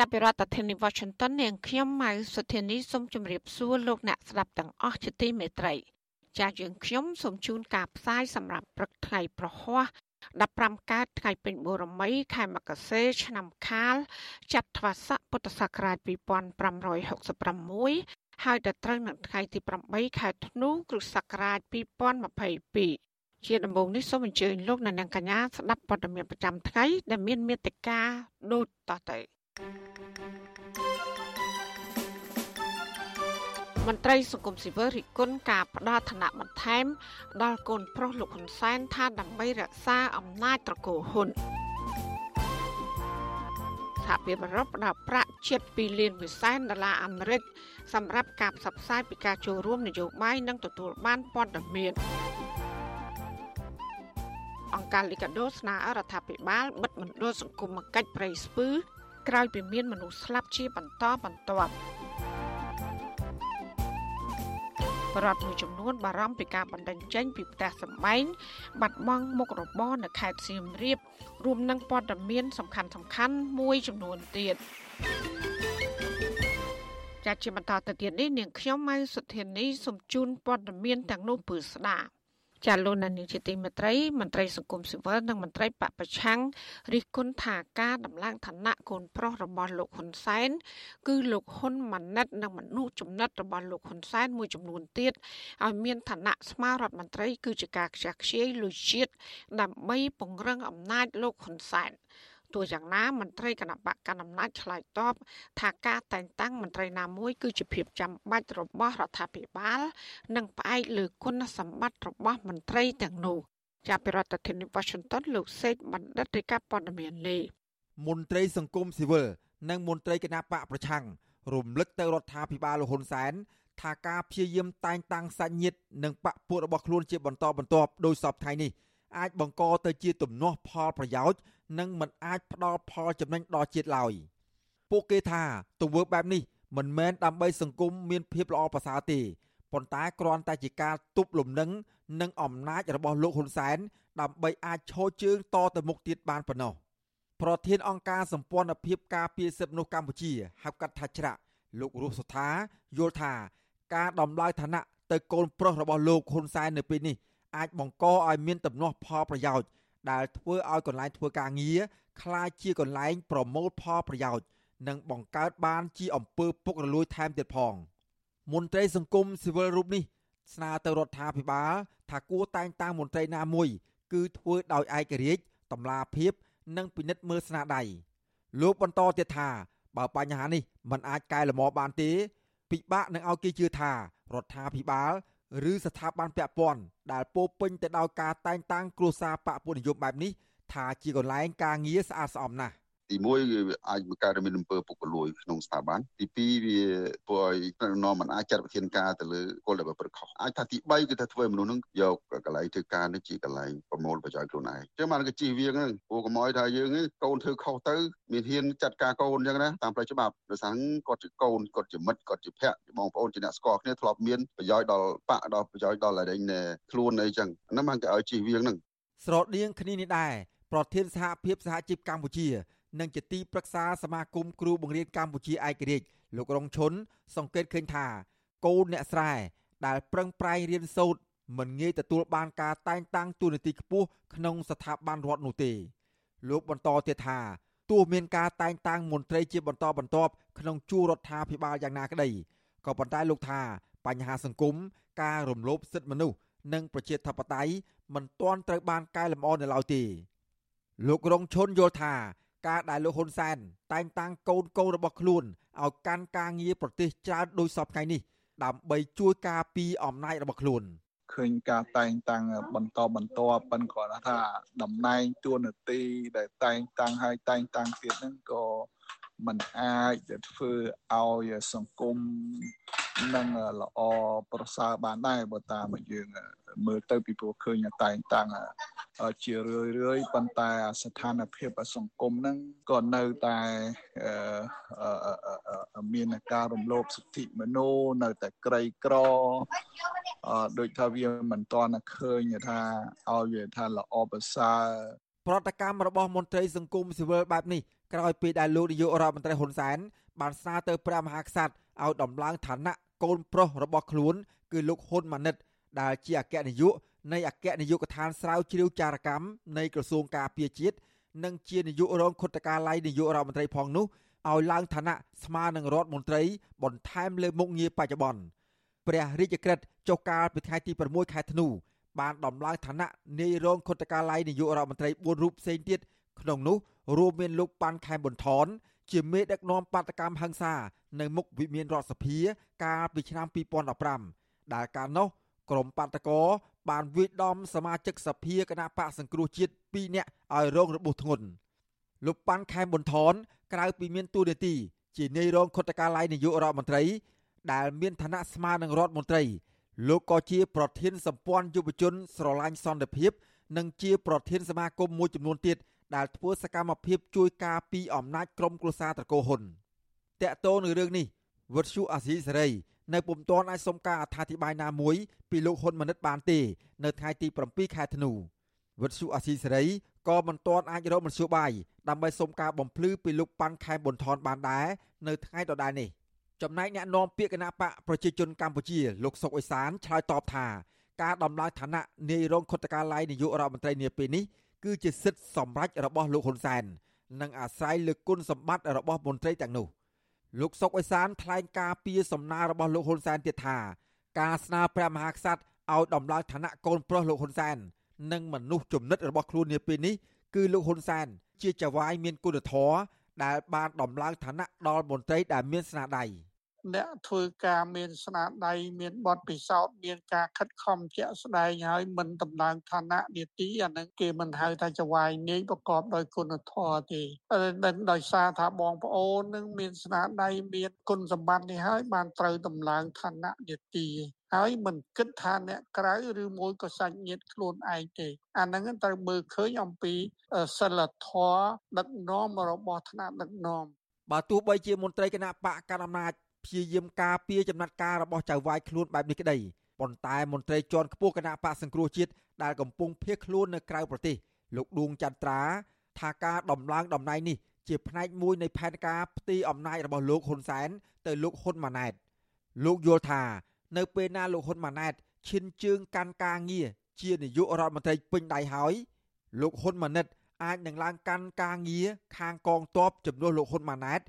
ចាប់ពីរដ្ឋធានី Washington នាងខ្ញុំម៉ៅសុធានីសូមជម្រាបសួរលោកអ្នកស្ដាប់ទាំងអស់ជាទីមេត្រី ចាស់យើងខ្ញុំសូមជូនការផ្សាយសម្រាប់ព្រឹកថ្ងៃប្រហ័ស15កើតថ្ងៃពេញបូរមី ខែមករាឆ្នាំខាលចត្វាស័កពុទ្ធសករាជ2566ហើយដល់ត្រូវនៅថ្ងៃទី8ខែធ្នូគ្រិស្តសករាជ2022ជាដំបូងនេះសូមអញ្ជើញលោកអ្នកនាងកញ្ញាស្ដាប់ព័ត៌មានប្រចាំថ្ងៃដែលមានមេត្តាដូចតទៅ មន្ត្រីសង្គមស៊ីវិលរិះគន់ការផ្ដល់ឋានៈបន្ថែម ដល់កូនប្រុសលោកហ៊ុនសែនថាដើម្បីរក្សាអំណាចត្រកូលហ៊ុនសហភាពអឺរ៉ុបផ្ដល់ប្រាក់ជិត2លានវិសែនដុល្លារអាមេរិកសម្រាប់ការផ្សព្វផ្សាយពីការចូលរួមនយោបាយនិងទទួលបានព័ត៌មានអង្គការលីកាដូស្នើរដ្ឋាភិបាលបិទមណ្ឌលសង្គមគិច្ចប្រៃស្ពឺ ក្រោយពីមានមនុស្សស្លាប់ជាបន្តបន្ទាប់បរដ្ឋមួយចំនួនបារម្ភពីការបណ្ដឹងចេញពីផ្ទះសម្បែងបាត់បង់មុខរបរនៅខេត្តសៀមរាបរួមនឹងព័ត៌មានសំខាន់សំខាន់មួយចំនួនទៀតចាត់ជាបន្តទៅទៀតនេះនាងខ្ញុំម៉ៅសុធានីសូមជូនព័ត៌មានទាំងនោះពឺស្ដាប់ ចាលោកនានីជាទីមេត្រីមន្ត្រីសង្គមស៊ីវិលនិងមន្ត្រីបពប្រឆាំងរិះគន់ថាការដំឡើងឋានៈកូនប្រុសរបស់លោកហ៊ុនសែនគឺលោកហ៊ុនម៉ាណិតនិងមនុស្សចំណិតរបស់លោកហ៊ុនសែនមួយចំនួនទៀតឲ្យមានឋានៈស្មើរដ្ឋមន្ត្រីគឺជាការខ្ជះខ្ជាយលុយជាតិដើម្បីពង្រឹងអំណាចលោកហ៊ុនសែន ទោះយ៉ាងណាមន្ត្រីគណៈបកកណ្ដាលអំណាចឆ្លើយតបថាការតែងតាំងមន្ត្រីណាមួយគឺជាភាពចាំបាច់របស់រដ្ឋាភិបាល និងផ្អែកលើគុណសម្បត្តិរបស់មន្ត្រីទាំងនោះចាប់ពីរដ្ឋធានី Washington លោកសេកបណ្ឌិតរាជការព័ត៌មានលេមន្ត្រីសង្គមស៊ីវិលនិងមន្ត្រីគណៈបកប្រឆាំងរំលឹកទៅរដ្ឋាភិបាលលោកហ៊ុនសែនថាការព្យាយាមតែងតាំងសាច់ញាតិនិងបកពួករបស់ខ្លួនជាបន្តបន្ទាប់ដោយសពថ្ងៃនេះអាចបង្កទៅជាទំនាស់ផលប្រយោជន៍ និងមិនអាចផ្ដល់ផលចំណេញដល់ជាតិឡើយពួកគេថាទង្វើបែបនេះមិនមែនដើម្បីសង្គមមានភាពល្អប្រសើរទេប៉ុន្តែគ្រាន់តែជាការទប់លំនឹងនិងអំណាចរបស់លោកហ៊ុនសែនដើម្បីអាចឈរជើងតទៅមុខទៀតបានប៉ុណ្ណោះប្រធានអង្គការសម្ព័ន្ធភាពការពារសិទ្ធិមនុស្សកម្ពុជាហៅកាត់ថាច្រាក់លោករស់សុថាយល់ថាការដំឡើងឋានៈទៅកូនប្រុសរបស់លោកហ៊ុនសែននៅពេលនេះអាចបង្កឲ្យមានទំនាស់ផលប្រយោជន៍ ដែលធ្វើឲ្យកន្លែងធ្វើការងារคล้ายជាកន្លែងប្រមូលផលប្រយោជន៍និងបង្កើតបានជាអំពើពុករលួយថែមទៀតផង មន្ត្រីសង្គមស៊ីវិលរូបនេះស្នើទៅរដ្ឋាភិបាលថាគួរតែងតាំងមន្ត្រីណាមួយ គឺធ្វើដោយឯករាជ្យតម្លាភាព និងពិនិត្យមើលស្នាដៃលោកបន្តទៀតថាបើបញ្ហានេះมันអាចកែលម្អបានទេពិបាកនឹងឲ្យគេជឿថារដ្ឋាភិបាល ឬស្ថាប័នពាក់ព័ន្ធដែលពោពេញទៅដោយការតែងតាំងគ្រួសារបកពុនិយមបែបនេះថាជាកន្លែងការងារស្អាតស្អំណាស់ ទី1វាអាចបង្កើតមានអំពើពុករលួយក្នុងស្ថាប័នទី2វាធ្វើឲ្យនាំមិនអាចចាត់វិធានការទៅលើគោលដែលប្រព្រឹត្តខុសអាចថាទី3គឺថាធ្វើឲ្យមនុស្សនឹងយកកន្លែងធ្វើការនេះជាកន្លែងប្រមូលប្រយោជន៍ខ្លួនឯងចឹងបានក៏ជិះវាហ្នឹងព្រោះកុំឲ្យថាយើងកូនធ្វើខុសទៅមានហ៊ានចាត់ការកូនចឹងណាតាមផ្លូវច្បាប់ដោយសារគាត់ជាកូនគាត់ជាមិត្តគាត់ជាភ័ក្របងប្អូនជាអ្នកស្គាល់គ្នាធ្លាប់មានប្រយោជន៍ដល់បាក់ដល់ប្រយោជន៍ដល់អីខ្លួនអីចឹងហ្នឹងបានគេឲ្យជិះវាហ្នឹងស្រដៀងគ្នានេះដែរប្រធានសហភាពសហជីពកម្ពុជា និងជាទីប្រឹក្សាសមាគមគ្រូបង្រៀនកម្ពុជាឯករាជ្យលោករងឈុនសង្កេតឃើញថាកូនអ្នកស្រែដែលប្រឹងប្រែងរៀនសូត្រមិនងាយទទួលបានការតែងតាំងទូនាទីខ្ពស់ក្នុងស្ថាប័នរដ្ឋនោះទេលោកបន្តទៀតថាទោះមានការតែងតាំងមន្ត្រីជាបន្តបន្ទាប់ក្នុងជួររដ្ឋាភិបាលយ៉ាងណាក្តីក៏ប៉ុន្តែលោកថាបញ្ហាសង្គមការរំលោភសិទ្ធិមនុស្សនិងប្រជាធិបតេយ្យមិនទាន់ត្រូវបានកែលម្អនៅឡើយទេលោករងឈុនយល់ថា ការដែលលោកហ៊ុនសែនតែងតាំងកូនកូនរបស់ខ្លួនឲ្យកាន់ការងារប្រទេសច្រើនដោយសពថ្ងៃនេះ ដើម្បីជួយការពារអំណាចរបស់ខ្លួនឃើញការតែងតាំងបន្តបន្តប៉ុនគាត់ថាតំណែងទួនាទីដែលតែងតាំងឲ្យតែងតាំងទៀតហ្នឹងក៏ มันអាចធ្វើឲ្យសង្គមនឹងល្អប្រសើរបានដែរបើតាមយើងមើលទៅពីព្រោះឃើញតែងតាំងជារឿយរឿយប៉ុន្តែស្ថានភាពសង្គមហ្នឹងក៏នៅតែមានការរំលោភសិទ្ធិមនុស្សនៅតែក្រីក្រដូចថាវាមិនទាន់ឃើញថាឲ្យវាថាល្អប្រសើរប្រតិកម្មរបស់មន្ត្រីសង្គមស៊ីវិលបែបនេះ ក្រោយពីដែលលោកនាយករដ្ឋមន្ត្រីហ៊ុនសែនបានស្នើទៅព្រះមហាក្សត្រឲ្យដំឡើងឋានៈកូនប្រុសរបស់ខ្លួន គឺលោកហ៊ុនម៉ាណិត ដែលជាអគ្គនាយកនៃអគ្គនាយកដ្ឋានស្រាវជ្រាវចារកម្មនៃក្រសួងការពារជាតិនិងជានាយករងខុទ្ទកាល័យនាយករដ្ឋមន្ត្រីផងនោះឲ្យឡើងឋានៈស្មើនឹងរដ្ឋមន្ត្រី បន្ថែមលើមុខងារបច្ចុប្បន្នព្រះរាជក្រឹត្យចុះកាលពីថ្ងៃទី6ខែធ្នូបានដំឡើងឋានៈនាយរងខុទ្ទកាល័យនាយករដ្ឋមន្ត្រី4រូបផ្សេងទៀតក្នុងនោះ រួមមានលោកប៉ាន់ខែមប៊ុនថនជាមេដឹកនាំបាតកម្មហឹង្សានៅមុខវិមានរដ្ឋសភាកាលពីឆ្នាំ2015ដែលកាលនោះក្រមបាតកោបានវាយដំសមាជិកសភាគណៈបកសង្គ្រោះជាតិ2នាក់ឲ្យរងរបួសធ្ងន់លោកប៉ាន់ខែមប៊ុនថនក្រៅពីមានតួនាទី ជានាយរងខុទ្ទកាល័យនាយករដ្ឋមន្ត្រី ដែលមានឋានៈស្មើនឹងរដ្ឋមន្ត្រីលោកក៏ជាប្រធានសម្ព័ន្ធយុវជនស្រឡាញ់សន្តិភាព និងជាប្រធានសមាគមមួយចំនួនទៀត ដែលធ្វើសកម្មភាពជួយការពីអំណាចក្រុមគ្រួសារត្រកូលហ៊ុនតកតោនឹងរឿងនេះវត្តជូអាស៊ីសេរីនៅពុំទាន់អាចសុំការអធិប្បាយណាមួយពីលោកហ៊ុនម៉ាណិតបានទេ នៅថ្ងៃទី7ខែធ្នូវត្តជូអាស៊ីសេរីក៏មិនទាន់អាចរកមធ្យោបាយដើម្បីសុំការបំភ្លឺពីលោកប៉ាន់ខែប៊ុនថនបានដែរនៅថ្ងៃដដែលនេះចំណែកអ្នកនាំពាក្យគណៈបកប្រជាជនកម្ពុជាលោកសុកអេសានឆ្លើយតបថាការដំឡើងឋានៈនាយរងខុទ្ទកាល័យនាយករដ្ឋមន្ត្រីនាពេលនេះ គឺជាសិទ្ធិសម្រេចរបស់លោកហ៊ុនសែននិងអាស្រ័យលើគុណសម្បត្តិរបស់មន្ត្រីទាំងនោះលោកសុកអេសានថ្លែងការពីសំណើរបស់លោកហ៊ុនសែនទៀតថាការស្នើព្រះមហាក្សត្រឲ្យដំឡើងឋានៈកូនប្រុសលោកហ៊ុនសែននិងមនុស្សចំណិតរបស់ខ្លួននាពេលនេះគឺលោកហ៊ុនសែនជាចៅហ្វាយមានគុណធម៌ដែលបានដំឡើងឋានៈដល់មន្ត្រីដែលមានស្នាដៃ។ អ្នកធ្វើការមានស្នាដៃមានបទពិសោធន៍មានការខិតខំជាក់ស្ដែងហើយមិនតំឡើងឋានៈនីតិអានឹងគេមិនហៅថាចវាយនាយប្រកបដោយគុណធម៌ទេនឹងដោយសារថាបងប្អូននឹងមានស្នាដៃមានគុណសម្បត្តិនេះហើយបានត្រូវតំឡើងឋានៈនីតិហើយមិនគិតថាអ្នកក្រៅឬមួយក៏សាច់ញាតិខ្លួនឯងទេអាហ្នឹងត្រូវមើលឃើញអំពីសិលធម៌ដឹកនាំរបស់ថ្នាក់ដឹកនាំបើទោះបីជាមន្ត្រីគណៈបកកណ្ដាលអំណាច ព្យាយាមការពារចំណាត់ការរបស់ចៅវាយខ្លួនបែបនេះក្តីប៉ុន្តែមន្ត្រីជាន់ខ្ពស់គណៈបកសង្គ្រោះជាតិដែលកំពុងភៀសខ្លួននៅក្រៅប្រទេសលោកឌួងចន្ទ្រាថាការដំឡើងតំណែងនេះជាផ្នែកមួយនៃផែនការផ្ទីអំណាចរបស់លោកហ៊ុនសែនទៅលោកហ៊ុនម៉ាណែតលោកយល់ថា នៅពេលណាលោកហ៊ុនម៉ាណែតឈិនជើងកាន់ការងារជានាយករដ្ឋមន្ត្រីពេញដៃហើយលោកហ៊ុនម៉ាណិតអាចនឹងឡើងកាន់ការងារខាងកងទ័ពជំនួសលោកហ៊ុនម៉ាណែត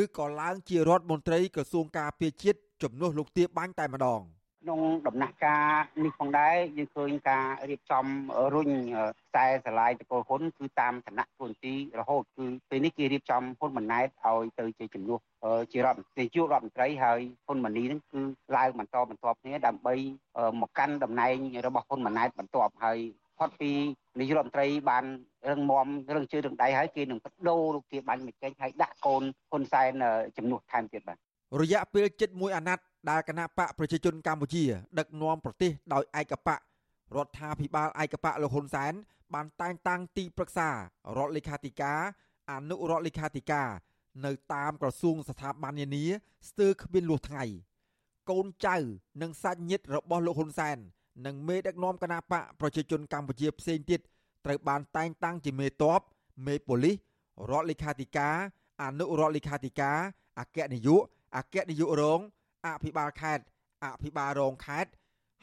ឬក៏ឡើងជារដ្ឋមន្ត្រីក្រសួងការពារជាតិជំនួសលោកទាបាញ់តែម្ដងក្នុងដំណាក់កាលនេះផងដែរយើងឃើញការរៀបចំរុញខ្សែស្រឡាយតកូលហ៊ុនគឺតាមឋានៈទួនាទីរហូតគឺពេលនេះគេរៀបចំហ៊ុនម៉ាណែតឲ្យទៅជាជំនួសជារដ្ឋមន្ត្រីជួរដ្ឋមន្ត្រីហើយហ៊ុនម៉ាណីនឹងគឺឡើងបន្តបន្តគ្នាដើម្បីមកកាន់តំណែងរបស់ហ៊ុនម៉ាណែតបន្តហើយ ផុតពីនាយករដ្ឋមន្ត្រីបានរឹងមាំរឹងជើងរឹងដៃហើយគេនឹងបដូរលោកទាបាញ់មកចេញហើយដាក់កូនហ៊ុនសែនជំនួសថែមទៀតបាទរយៈពេល7អាណត្តិដែលគណៈបកប្រជាជនកម្ពុជា ដឹកនាំប្រទេសដោយឯកបករដ្ឋាភិបាលឯកបកលោកហ៊ុនសែនបានតែងតាំងទីប្រឹក្សារដ្ឋលេខាធិការអនុរដ្ឋលេខាធិការនៅតាមក្រសួងស្ថាប័ននានាស្ទើរគ្មានលួសថ្ងៃកូនចៅនិងសាច់ញាតិរបស់លោកហ៊ុនសែន និងមេដឹកនាំគណបកប្រជាជនកម្ពុជាផ្សេងទៀតត្រូវបានតែងតាំងជាមេតបមេប៉ូលីសរដ្ឋលេខាធិការអនុរដ្ឋលេខាធិការអគ្គនាយកអគ្គនាយករងអភិបាលខេត្តអភិបាលរងខេត្ត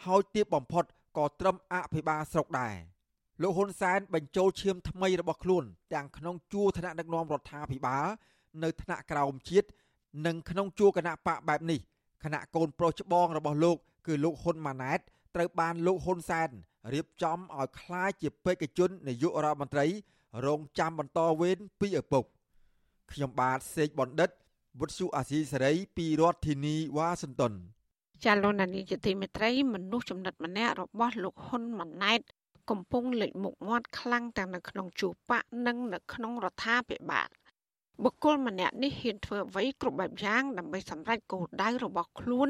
ហើយទៀបបំផុតក៏ត្រឹមអភិបាលស្រុកដែរលោកហ៊ុនសែនបញ្ចូលឈាមថ្មីរបស់ខ្លួនទាំងក្នុងជួរឋានៈដឹកនាំរដ្ឋាភិបាលនៅថ្នាក់ក្រោមជាតិនិងក្នុងជួរគណៈបកបែបនេះគណៈកូនប្រុសច្បងរបស់លោកគឺលោកហ៊ុនម៉ាណែត ត្រូវបានលោកហ៊ុនសែនរៀបចំឲ្យคล้ายជាបេក្ខជននាយករដ្ឋមន្ត្រី រងចាំបន្តវេនពីឪពុកខ្ញុំបាទសេកបណ្ឌិតវុទ្ធុអាស៊ីសេរីពីរដ្ឋធានីវ៉ាស៊ីនតោនចាលោកនានីជាទីមេត្រីមនុស្សចំណិតម្នាក់របស់លោកហ៊ុនម៉ាណែត កំពុងលេចមុខមាត់ខ្លាំងទាំងនៅក្នុងជួបបកនិងនៅក្នុងរដ្ឋាភិបាល បុគ្គលម្នាក់នេះហ៊ានធ្វើអ្វីគ្រប់បែបយ៉ាងដើម្បីសម្រេចគោលដៅរបស់ខ្លួន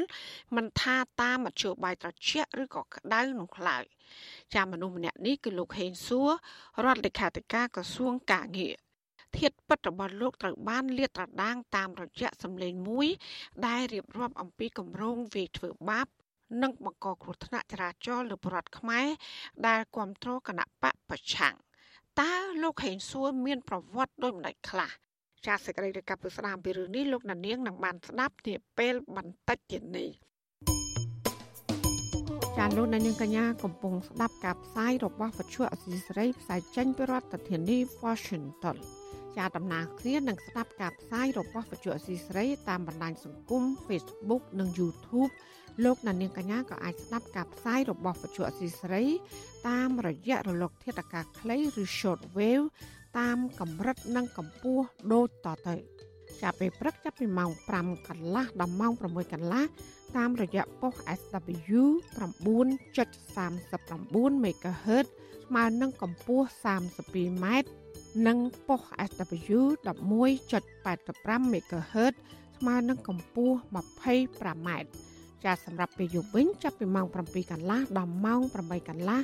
មិនថាតាមមធ្យោបាយត្រជាក់ឬក៏ក្តៅនោះឡើយចាមនុស្សម្នាក់នេះគឺលោកហេងសួររដ្ឋលេខាធិការក្រសួងកាងារធាតពិតរបស់លោកត្រូវបានលាតត្រដាងតាមរយៈសម្លេងមួយ ដែលរៀបរាប់អំពីគម្រោងវាយធ្វើបាបនិងបង្កគ្រោះថ្នាក់ចរាចរណ៍លើប្រជាជនខ្មែរដែលគ្រប់គ្រងគណៈបកប្រឆាំងតើលោកហេងសួរមានប្រវត្តិដូចម្ដេចខ្លះ ចាសសេចក្តីរាយការណ៍ពីស្ដាមពីរឿងនេះលោកណានៀងនឹងបានស្ដាប់នាពេលបន្តិចទៀតនេះចាលោកនាងកញ្ញាកំពុងស្ដាប់ការផ្សាយរបស់វិទ្យុអសីសេរីផ្សាយចេញពីរដ្ឋធានី Washington ជាដំណើរគ្នានឹងស្ដាប់ការផ្សាយរបស់វិទ្យុអសីសេរីតាមបណ្ដាញសង្គម Facebook និង YouTube លោកអ្នកនាងកញ្ញាក៏អាចស្ដាប់ការផ្សាយរបស់វិទ្យុអសីសេរីតាមរយៈរលកធាតុអាកាសខ្លីឬ Short Wave តាមកម្រិតនិងកម្ពស់ដូចតទៅចាប់ពេលព្រឹកចាប់ពីម៉ោង5កន្លះដល់ម៉ោង6កន្លះតាមរយៈប៉ុស SW 9.39 MHz ស្មើនឹងកម្ពស់ 32m និងប៉ុស SW 11.85 MHz ស្មើនឹងកម្ពស់ 25m ចាសម្រាប់ពេលយប់វិញចាប់ពីម៉ោង7កន្លះដល់ម៉ោង8កន្លះ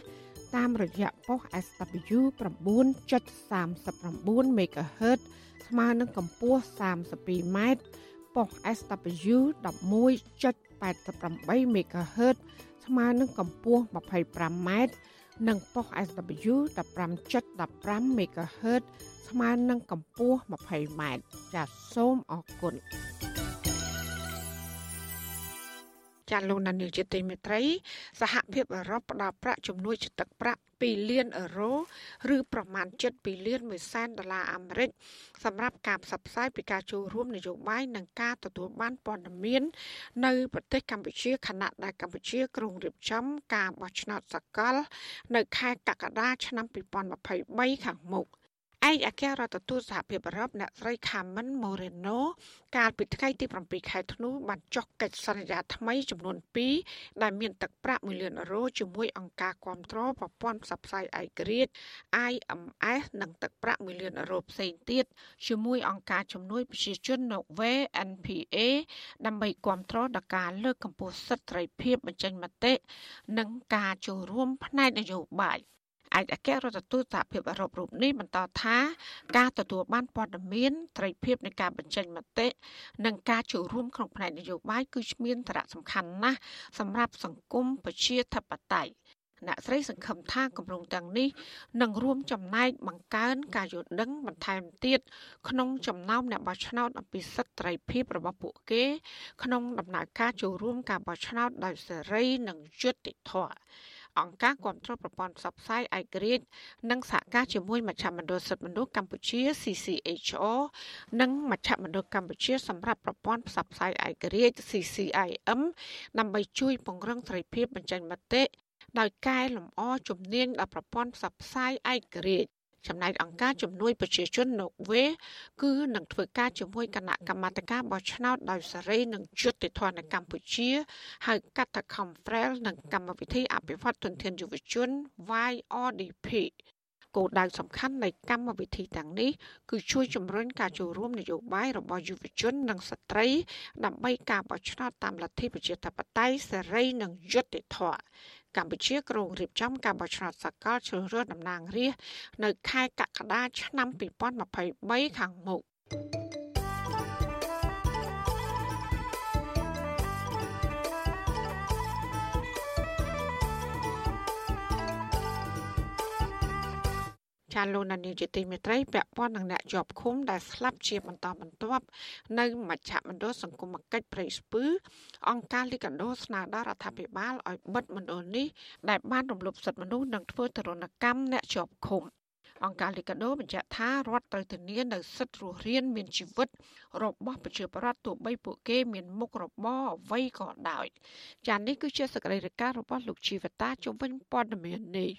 តាមរយៈប៉ុស SW 9.39 MHz ស្មើនឹងកម្ពស់ 32m ប៉ុស SW 11.88 MHz ស្មើនឹងកម្ពស់ 25m និងប៉ុស SW 15.15 MHz ស្មើនឹងកម្ពស់ 20m ចាសសូមអរគុណ ចាលោកនានីជាទីមេត្រី សហភាពអឺរ៉ុបផ្ដល់ប្រាក់ជំនួយទឹកប្រាក់2លានអឺរ៉ូឬប្រមាណ7លាន1សែនដុល្លារអាមេរិកសម្រាប់ការផ្សព្វផ្សាយពីការចូលរួមនយោបាយនិងការទទួលបានព័ត៌មាន នៅប្រទេសកម្ពុជាខណៈដែលកម្ពុជាក្រុងរៀបចំការបោះឆ្នោតសកល នៅខែកក្កដាឆ្នាំ2023ខាងមុខ ឯកអគ្គរដ្ឋទូតសហភាពអឺរ៉ុបអ្នកស្រី Carmen Moreno កាលពីថ្ងៃទី7ខែធ្នូបានចុះកិច្ចសន្យាថ្មីចំនួន2ដែលមានទឹកប្រាក់1លានអឺរ៉ូជាមួយអង្គការគ្រប់គ្រងប្រព័ន្ធផ្សព្វផ្សាយឯករាជ្យ IMS និងទឹកប្រាក់1លានអឺរ៉ូផ្សេងទៀតជាមួយអង្គការជំនួយប្រជាជន Norway NPA ដើម្បីគ្រប់គ្រងដល់ការលើកកម្ពស់សិទ្ធិសេរីភាពបញ្ចេញមតិនិងការចូលរួមផ្នែកនយោបាយ។ ឯកអគ្គរដ្ឋទូតសហភាពអឺរ៉ុបរូបនេះបន្តថា ការទទួលបានព័ត៌មានត្រីភាពនៃការបញ្ចេញមតិនិងការចូលរួមក្នុងផ្នែកនយោបាយគឺមានសារៈសំខាន់ណាស់សម្រាប់សង្គមប្រជាធិបតេយ្យអ្នកស្រីសង្ឃឹមថាគម្រោងទាំងនេះនឹងរួមចំណែកបង្កើនការយល់ដឹងបន្ថែមទៀតក្នុងចំណោមអ្នកបោះឆ្នោតអំពីសិទ្ធិត្រីភាពរបស់ពួកគេ ក្នុងដំណើរការចូលរួមការបោះឆ្នោតដោយសេរីនិងយុត្តិធម៌ អង្គការគ្រប់គ្រងប្រព័ន្ធផ្សព្វផ្សាយឯករាជ្យនិងសហការជាមួយមជ្ឈមណ្ឌលសិទ្ធិមនុស្សកម្ពុជា CCHR និងមជ្ឈមណ្ឌលកម្ពុជាសម្រាប់ប្រព័ន្ធផ្សព្វផ្សាយឯករាជ្យ CCIM ដើម្បីជួយពង្រឹងសេរីភាពបញ្ចេញមតិដោយកែលម្អជំនាញដល់ប្រព័ន្ធផ្សព្វផ្សាយឯករាជ្យ ចំណែកអង្គការជំនួយប្រជាជនណូវេគឺនឹងធ្វើការជាមួយគណៈកម្មាធិការបោះឆ្នោតដោយសេរីនិងយុត្តិធម៌នៅកម្ពុជាហៅកាត់ថា Confrel និងកម្មវិធីអភិវឌ្ឍទុនធានយុវជន YRDP គោលដៅសំខាន់នៃកម្មវិធីទាំងនេះគឺជួយជំរុញការចូលរួមនយោបាយរបស់យុវជននិងស្ត្រី ដើម្បីការបោះឆ្នោតតាមលទ្ធិប្រជាធិបតេយ្យសេរីនិងយុត្តិធម៌ កម្ពុជាក្រុងរៀបចំការបោះឆ្នោតសកលជ្រើសរើសតំណាងរាស្ត្រនៅខែកក្កដាឆ្នាំ2023ខាងមុខ ចាលោកនានីជាទីមេត្រីពាក់ព័ន្ធនឹងអ្នកជាប់ឃុំដែលស្លាប់ជាបន្តបន្ទាប់នៅមជ្ឈមណ្ឌលសង្គមកិច្ចព្រៃស្ពឺអង្គការលីកាដូស្នើដល់រដ្ឋាភិបាលឲ្យបិទមណ្ឌលនេះដែលបានរំលោភសិទ្ធិមនុស្សនិងធ្វើទរណកម្មអ្នកជាប់ឃុំអង្គការលីកាដូបញ្ជាក់ថារដ្ឋត្រូវធានានៅសិទ្ធិរស់រានមានជីវិត របស់ប្រជាពលរដ្ឋទោះបីពួកគេមានមុខរបរអ្វីក៏ដោយចា៎នេះគឺជាសកម្មភាពរបស់លោកជីវតាជំវិញព័ត៌មាននេះ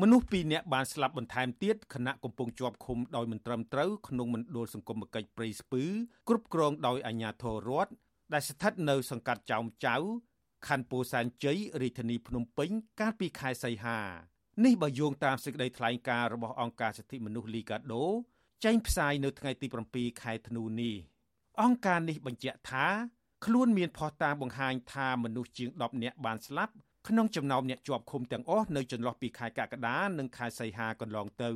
មនុស្ស2នាក់បានស្លាប់បន្ថែមទៀតខណៈកំពុងជាប់ឃុំដោយមិនត្រឹមត្រូវក្នុងមណ្ឌលសង្គមគិច្ចព្រៃស្ពឺគ្រប់គ្រងដោយអាជ្ញាធររដ្ឋដែលស្ថិតនៅសង្កាត់ចោមចៅខណ្ឌពោធិ៍សែនជ័យរាជធានីភ្នំពេញកាលពីខែសីហានេះបើយោងតាមសេចក្តីថ្លែងការណ៍របស់អង្គការសិទ្ធិមនុស្សលីកាដូចេញផ្សាយនៅថ្ងៃទី7ខែធ្នូនេះអង្គការនេះបញ្ជាក់ថាខ្លួនមានភស្តុតាងបង្ហាញថាមនុស្សជាង10នាក់បានស្លាប់ ក្នុងចំណោមអ្នកជាប់ឃុំទាំងអស់នៅចន្លោះពីខែកក្កដានិងខែសីហាកន្លងទៅ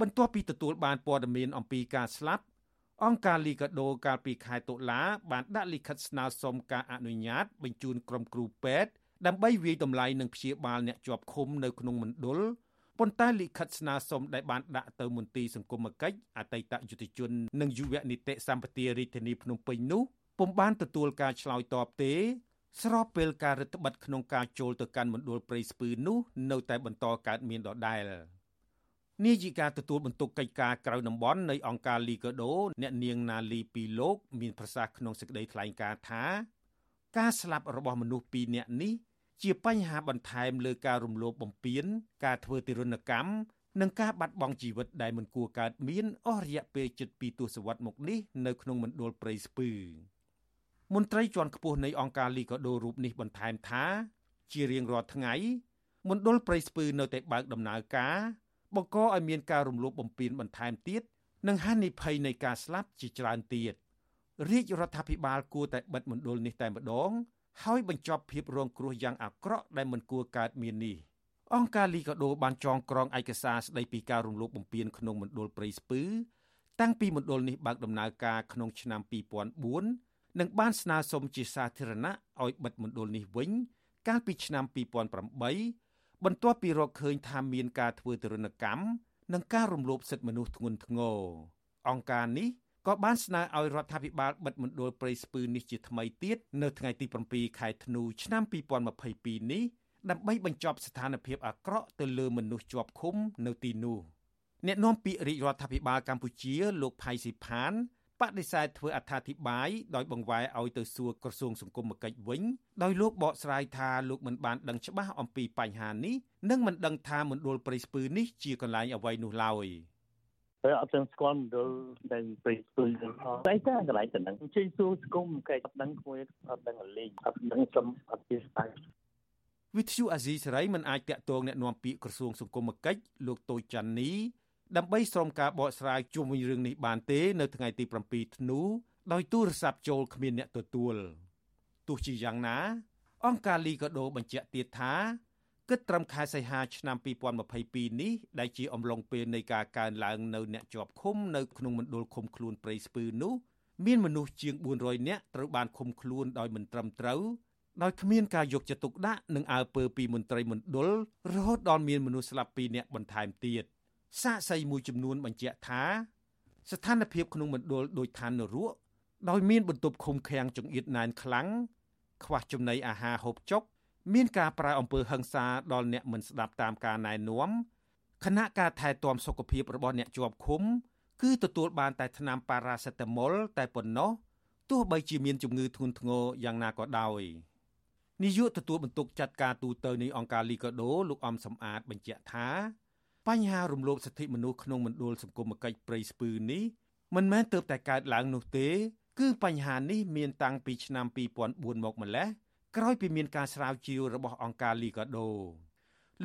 បន្ទាប់ពីទទួលបានព័ត៌មានអំពីការស្លាប់អង្គការលីកាដូកាលពីខែតុលាបានដាក់លិខិតស្នើសុំការអនុញ្ញាត បញ្ជូនក្រុមគ្រូពេទ្យដើម្បីវាយតម្លៃនិងព្យាបាលអ្នកជាប់ឃុំនៅក្នុងមណ្ឌលប៉ុន្តែលិខិតស្នើសុំដែលបានដាក់ទៅមន្ទីរសង្គមគិច្ចអតីតយុតិជននិងយុវនីតិសម្បទារាជធានីភ្នំពេញនោះពុំបានទទួលការឆ្លើយតបទេ ស្របពេលការរដ្ឋបិទក្នុងការចូលទៅកាន់មណ្ឌលព្រៃស្ពឺនោះនៅតែបន្តកើតមានដដែលនាយិកាទទួលបន្ទុកកិច្ចការក្រៅតំបន់នៃអង្គការលីកាដូអ្នកនាងណាលីពីលោក មានប្រសាសន៍ក្នុងសេចក្តីថ្លែងការណ៍ថាការស្លាប់របស់មនុស្ស2នាក់នេះជាបញ្ហាបន្ថែមលើការរំលោភបំពាន ការធ្វើទារុណកម្មនិងការបាត់បង់ជីវិតដែលមិនគួរកើតមានអស់រយៈពេលជិត2ទសវត្សរ៍មកនេះនៅក្នុងមណ្ឌលព្រៃស្ពឺ មន្ត្រីជាន់ខ្ពស់នៃអង្គការលីកាដូរូបនេះបន្ថែមថា ជារៀងរាល់ថ្ងៃមណ្ឌលព្រៃស្ពឺនៅតែបើកដំណើរការបង្កឲ្យមានការរំលោភបំពានបន្ថែមទៀតនិងហានិភ័យនៃការស្លាប់ជាច្រើនទៀតរាជរដ្ឋាភិបាលគួរតែបិទមណ្ឌលនេះតែម្ដង ហើយបញ្ចប់ភាពរងគ្រោះយ៉ាងអាក្រក់ដែលមិនគួរកើតមាននេះអង្គការលីកាដូបានចងក្រងឯកសារស្ដីពីការរំលោភបំពានក្នុងមណ្ឌលព្រៃស្ពឺតាំងពីមណ្ឌលនេះបើកដំណើរការក្នុងឆ្នាំ2004 និងបានស្នើសុំជាសាធារណៈឲ្យបិទមណ្ឌលនេះវិញ កាលពីឆ្នាំ2008បន្ទាប់ពីរកឃើញថាមានការធ្វើទរណកម្មនិងការរំលោភសិទ្ធិមនុស្សធ្ងន់ធ្ងរអង្គការនេះក៏បានស្នើឲ្យរដ្ឋាភិបាលបិទមណ្ឌលព្រៃស្ពឺនេះជាថ្មីទៀតនៅថ្ងៃទី7ខែធ្នូឆ្នាំ2022នេះដើម្បីបញ្ចប់ស្ថានភាពអាក្រក់ទៅលើមនុស្សជាប់ឃុំនៅទីនោះអ្នកនាំពាក្យរាជរដ្ឋាភិបាលកម្ពុជាលោកផៃស៊ីផាន បដិសេធធ្វើអត្ថាធិប្បាយដោយបង្វែរឲ្យទៅសួរក្រសួងសង្គមគិច្ចវិញដោយលោកបកស្រាយថាលោកមិនបានដឹងច្បាស់អំពីបញ្ហានេះនិងមិនដឹងថាមណ្ឌលព្រៃស្ពឺនេះជាកន្លែងអ្វីនោះឡើយ។តែអត់ទាំងស្គាល់មណ្ឌលដែលពេកស្ពឺនឹងផងតែតែកន្លែងទៅនឹងជិះសួរស្គុំគេអត់ដឹងគួយអត់ដឹងលេងអត់ដឹងសំអត់ជាស្ដាយវិទ្យុអាស៊ីសេរីមិនអាចតាក់ទងแนะនាំពាក្យក្រសួងសង្គមគិច្ចលោកតូចច័ន្ទនី ដើម្បីសូមការបកស្រាយជុំវិញរឿងនេះបានទេ នៅថ្ងៃទី7ធ្នូដោយទូរស័ព្ទចូលគ្មានអ្នកទទួលទោះជាយ៉ាងណា អង្គការលីកាដូបញ្ជាក់ទៀតថាគិតត្រឹមខែសីហាឆ្នាំ2022នេះដែលជាអំឡុងពេលនៃការកើនឡើងនៅអ្នកជាប់ឃុំនៅក្នុងមណ្ឌលឃុំខ្លួនព្រៃស្ពឺនោះមានមនុស្សជាង400នាក់ត្រូវបានឃុំខ្លួនដោយមិនត្រឹមត្រូវដោយគ្មានការយកចិត្តទុកដាក់និងអើពើពីមន្ត្រីមណ្ឌលរហូតដល់មានមនុស្សស្លាប់2នាក់បន្ថែមទៀត សាកសីមួយចំនួនបញ្ជាក់ថា ស្ថានភាពក្នុងមណ្ឌលដូចឋាននរកដោយមានបន្ទប់ឃុំឃាំងចង្អៀតណែនខ្លាំងខ្វះចំណីអាហារហូបចុក មានការប្រើអំពើហិង្សាដល់អ្នកមិនស្ដាប់តាមការណែនាំគណៈការថែទាំសុខភាពរបស់អ្នកជាប់ឃុំ គឺទទួលបានតែថ្នាំប៉ារ៉ាសេតាមុលតែប៉ុណ្ណោះទោះបីជាមានជំងឺធ្ងន់ធ្ងរយ៉ាងណាក៏ដោយនាយកទទួលបន្ទុកចាត់ការទូតទៅនៃអង្គការលីកាដូលោកអំសំអាតបញ្ជាក់ថា បញ្ហារំលោភសិទ្ធិមនុស្សក្នុងមណ្ឌលសង្គមគិច្ចព្រៃស្ពឺនេះមិនមែនទើបតែកើតឡើងនោះទេ គឺបញ្ហានេះមានតាំងពីឆ្នាំ2004មកម្ល៉េះក្រោយពីមានការស្រាវជ្រាវរបស់អង្គការលីកាដូ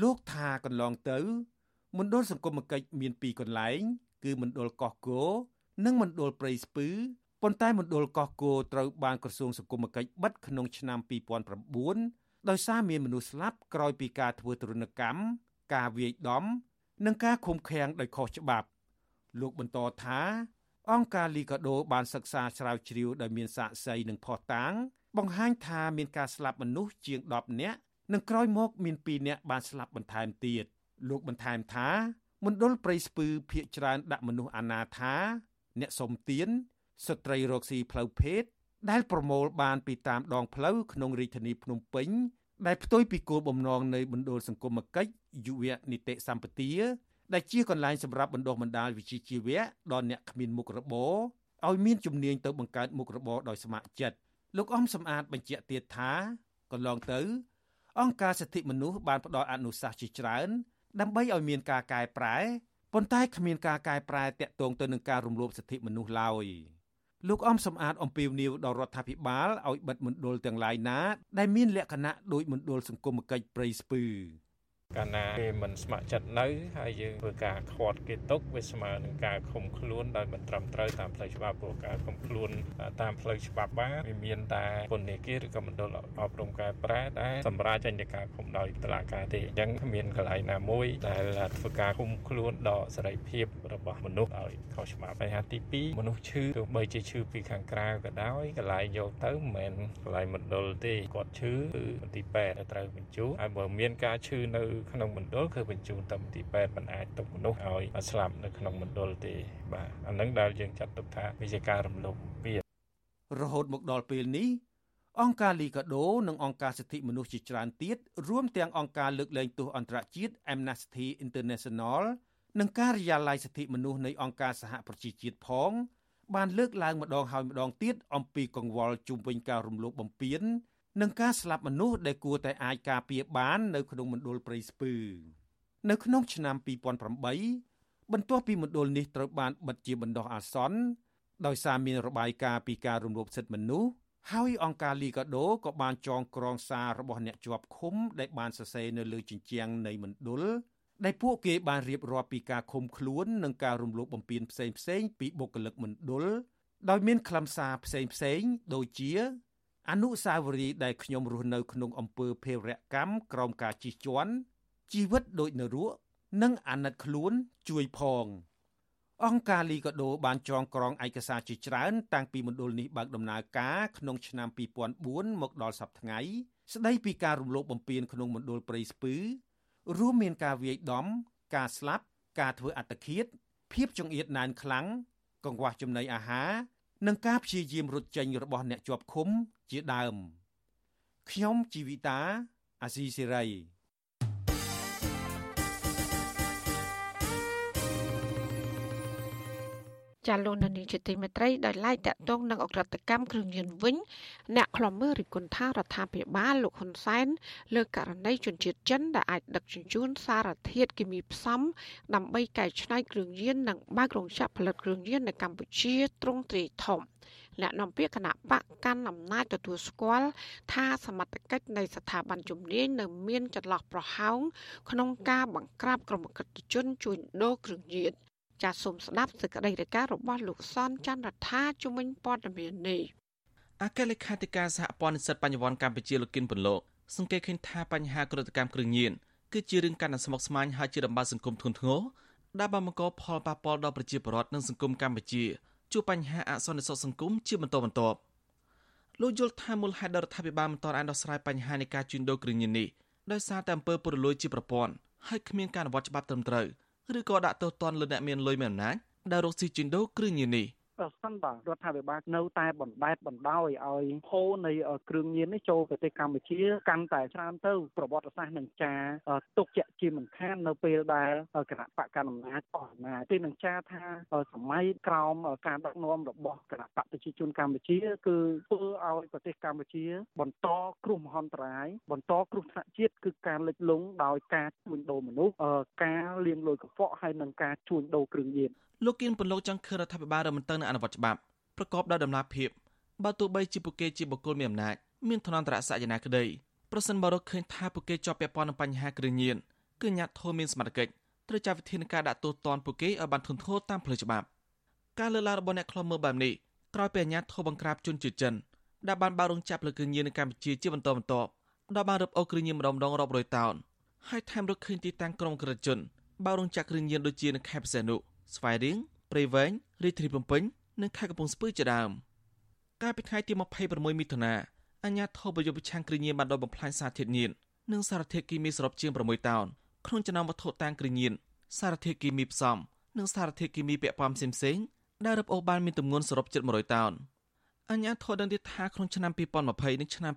លោកថាកន្លងទៅមណ្ឌលសង្គមគិច្ចមាន2កន្លែង គឺមណ្ឌលកោះគោនិងមណ្ឌលព្រៃស្ពឺប៉ុន្តែមណ្ឌលកោះគោត្រូវបានក្រសួងសង្គមគិច្ចបិទក្នុងឆ្នាំ2009ដោយសារមានមនុស្សស្លាប់ក្រោយពីការធ្វើទរណកម្មការវាយដំ និងការឃុំឃាំងដោយខុសច្បាប់ លោកបន្តថា អង្គការលីកាដូបានសិក្សាស្រាវជ្រាវដោយមានសាក្សីនិងភស្តុតាង បង្ហាញថាមានការស្លាប់មនុស្សជាង10នាក់និងក្រោយមកមាន2នាក់បានស្លាប់បន្ថែមទៀតលោកបន្ថែមថាមណ្ឌលព្រៃស្ពឺភ ieck ច្រើនដាក់មនុស្សអនាថា អ្នកសុំទានស្ត្រីរកស៊ីផ្លូវភេទដែលប្រមូលបានពីតាមដងផ្លូវក្នុងរាជធានីភ្នំពេញដែលផ្ទុយពីគោលបំណងនៃមណ្ឌលសង្គមគិច្ច យុវនីតិសម្បទាដែលជាកន្លែងសម្រាប់បណ្ដុះបណ្ដាលវិជ្ជាជីវៈដល់អ្នកគ្មានមុខរបរឲ្យមានជំនាញទៅបង្កើតមុខរបរដោយស្ម័គ្រចិត្តលោកអំសំអាតបញ្ជាក់ទៀតថាកន្លងទៅ អង្គការសិទ្ធិមនុស្សបានផ្ដល់អនុសាសន៍ជាច្រើន ដើម្បីឲ្យមានការកែប្រែប៉ុន្តែគ្មានការកែប្រែតាក់ទងទៅនឹងការរំលោភសិទ្ធិមនុស្សឡើយលោកអំសំអាតអំពាវនាវដល់រដ្ឋាភិបាលឲ្យបិទមណ្ឌលទាំងឡាយណា ដែលមានលក្ខណៈដូចមណ្ឌលសង្គមគិច្ចព្រៃស្ពឺ កាលណាគេមិនស្ម័គ្រចិត្តនៅហើយយើងធ្វើការខាត់គេទុកវាស្មើនឹងការឃុំខ្លួនដោយមិនត្រឹមត្រូវតាមផ្លូវច្បាប់ព្រោះការឃុំខ្លួនតាមផ្លូវច្បាប់បានវាមានតែពន្ធនាគារឬក៏មណ្ឌលអប់រំកែប្រែដែលសម្រាប់ចេញទៅការឃុំដោយតុលាការទេអញ្ចឹងគ្មានកន្លែងណាមួយដែលធ្វើការឃុំខ្លួនដកសេរីភាពរបស់មនុស្សឲ្យខុសច្បាប់បញ្ហាទី2មនុស្សឈឺទោះបីជាឈឺពីខាងក្រៅក៏ដោយកន្លែងយកទៅមិនមែនកន្លែងមណ្ឌលទេគាត់ឈឺគឺមន្ទីរពេទ្យត្រូវបញ្ជូនហើយបើមានការឈឺនៅក្នុងមណ្ឌលគឺបញ្ជូនទៅមន្ទីរពេទ្យមិនអាចទុកមនុស្សឲ្យស្លាប់នៅក្នុងមណ្ឌលទេបាទអានឹងដែលយើងចាត់ទុកថាវាជាការរំលោភបំពានរហូតមកដល់ពេលនេះអង្គការលីកាដូនិងអង្គការសិទ្ធិមនុស្សជាច្រើនទៀតរួមទាំងអង្គការលើកលែងទោសអន្តរជាតិ Amnesty International និងការិយាល័យសិទ្ធិមនុស្សនៃអង្គការសហប្រជាជាតិផង បានលើកឡើងម្ដងហើយម្ដងទៀតអំពីកង្វល់ជុំវិញការរំលោភបំពាន និងការស្លាប់មនុស្សដែលគួរតែអាចការពារបាននៅក្នុងមណ្ឌលព្រៃស្ពឺនៅក្នុងឆ្នាំ2008បន្ទាប់ពីមណ្ឌលនេះត្រូវបានបិទជាបណ្ដោះអាសន្នដោយសារមានរបាយការណ៍ពីការរំលោភសិទ្ធិមនុស្សហើយអង្គការលីកាដូក៏បានចងក្រងសាររបស់អ្នកជាប់ឃុំដែលបានសរសេរនៅលើជញ្ជាំងនៃមណ្ឌលដែលពួកគេបានរៀបរាប់ពីការឃុំខ្លួននិងការរំលោភបំពានផ្សេងផ្សេងពីបុគ្គលិកមណ្ឌលដោយមានខ្លឹមសារផ្សេងផ្សេងដូចជា អនុសាវរីយ៍ដែលខ្ញុំរស់នៅក្នុងអំពើភេរវកម្មក្រោមការជិះជាន់ជីវិតដូចនរកនិងអាណិតខ្លួនជួយផង អង្គការលីកាដូបានចងក្រងឯកសារជាច្រើន តាំងពីមណ្ឌលនេះបើកដំណើរការក្នុងឆ្នាំ2004មកដល់សប្តាហ៍ថ្ងៃស្ដីពីការរំលោភបំពានក្នុងមណ្ឌលព្រៃស្ពឺរួមមានការវាយដំការស្លាប់ការធ្វើអត្តឃាតភាពចង្អៀតណែនខ្លាំងកង្វះចំណីអាហារនិងការព្យាយាមរត់ចេញរបស់អ្នកជាប់ឃុំជាដើម ខ្ញុំជីវិតាអាស៊ីសេរីចាលោកនានីជាទីមេត្រីដោយឡែកតកតងនឹងអក្រិតកម្មគ្រឿងញៀនវិញអ្នកខ្លំមើលរិគុណថារដ្ឋាភិបាលលោកហ៊ុនសែនលើកករណីជនជាតិចិនដែលអាចដឹកជញ្ជូនសារធាតុគីមីផ្សំដើម្បីកែច្នៃគ្រឿងញៀននិងបើករោងចក្រផលិតគ្រឿងញៀននៅកម្ពុជាទ្រង់ទ្រាយធំ អ្នកនាំពាក្យគណៈបកកាន់អំណាចទទួលស្គាល់ថាសមត្ថកិច្ចនៃស្ថាប័នជំនាញនៅមានចន្លោះប្រហោងក្នុងការបង្ក្រាបក្រុមកិត្តិជនជួញដូរគ្រឿងញៀនចាសសូមស្ដាប់សេចក្តីរាយការណ៍របស់លោកសនច័ន្ទរដ្ឋាជំនាញព័ត៌មាននេះអគ្គលេខាធិការសហព័ន្ធនិស្សិតបញ្ញវន្តកម្ពុជាលោកគិនពន្លកសង្កេតឃើញថាបញ្ហាក្រតកម្មគ្រឿងញៀនគឺជារឿងកាន់តែស្មុគស្មាញហើយជាដំណើរសង្គមធ្ងន់ធ្ងរដែលបានបង្កផលប៉ះពាល់ដល់ប្រជាពលរដ្ឋនិងសង្គមកម្ពុជា ជួបបញ្ហាអសន្តិសុខសង្គមជាបន្តបន្ទាប់លោកយល់ថាមូលហេតុរដ្ឋាភិបាលមិនទាន់អាចដោះស្រាយបញ្ហានៃការជួញដូរគ្រឿងញៀននេះដោយសារតែអំពើពុករលួយជាប្រព័ន្ធហើយគ្មានការអនុវត្តច្បាប់ត្រឹមត្រូវឬក៏ដាក់ទោសទណ្ឌលើអ្នកមានលុយមានអំណាចដែលរកស៊ីជីនដូគ្រឿងញៀននេះ ប្រសិនបើរដ្ឋាភិបាលនៅតែបណ្តែតបណ្ដោយឲ្យហូរនៃគ្រឿងញៀននេះចូលប្រទេសកម្ពុជាកាន់តែច្រើនទៅប្រវត្តិសាស្ត្រនឹងចាទុកជាជាមិនខាននៅពេលដែលគណៈបកកណ្ដាលអំណាចអស់អំណាចទីនឹងចាថាសម័យក្រោមការដឹកនាំរបស់គណៈបកប្រជាជនកម្ពុជា គឺធ្វើឲ្យប្រទេសកម្ពុជា បន្តគ្រោះមហន្តរាយបន្តគ្រោះថ្នាក់ជាតិគឺការលិចលង់ដោយការជួញដូរមនុស្សការលាងលុយកខ្វក់ហើយនិងការជួញដូរគ្រឿងញៀនលោកគៀនពន្លកចង់ឃើញរដ្ឋាភិបាលរមិនទៅនឹងអនុវត្តច្បាប់ប្រកបដោយដំណាភាពបើទោះបីជាពួកគេជាបុគ្គលមានអំណាចមានឋានន្តរសក្យណាក្តីប្រសិនបើរកឃើញថាពួកគេជាប់ពាក់ព័ន្ធនឹងបញ្ហាគ្រឿងញៀនគឺញាត់ធមមានសមត្ថកិច្ចត្រូវចាត់វិធានការដាក់ទោសទណ្ឌពួកគេឲ្យបានធ្ងន់ធ្ងរតាមផ្លូវច្បាប់ការលើកឡើងរបស់អ្នកខ្លំមើលបែបនេះក្រោយពីអាញាធរបង្ក្រាបជនជាតិចិនដែលបានបើករោងចក្រលើគ្រឿងញៀននៅកម្ពុជាជាបន្តបន្ទាប់ដល់បានរឹបអូសគ្រឿងញៀនម្ដងម្ដងរាប់រយតោនហើយថែមរកឃើញទីតាំងក្រុមក្រិតជនបើករោងចក្រគ្រឿងញៀនដូចជានៅខេត្តផ្សេងនោះ ស្វាយរៀងព្រៃវែងរាជធានីភ្នំពេញនិងខេត្តកំពង់ស្ពឺជាដើមកាលពីថ្ងៃទី26មិថុនាអាជ្ញាធរប្រយុទ្ធប្រឆាំងគ្រឿងញៀនបានដុតបំផ្លាញសារធាតុញៀននិងសារធាតុគីមីសរុបជាង6តោនក្នុងចំណោមវត្ថុតាំងគ្រឿងញៀនសារធាតុគីមីផ្សំនិងសារធាតុគីមីពាក់ព័ន្ធផ្សេងៗដែលរឹបអូសបានមានទម្ងន់សរុបជិត100តោនអញ្ញាធរដឹងទៀតថាក្នុងឆ្នាំ2020និងឆ្នាំ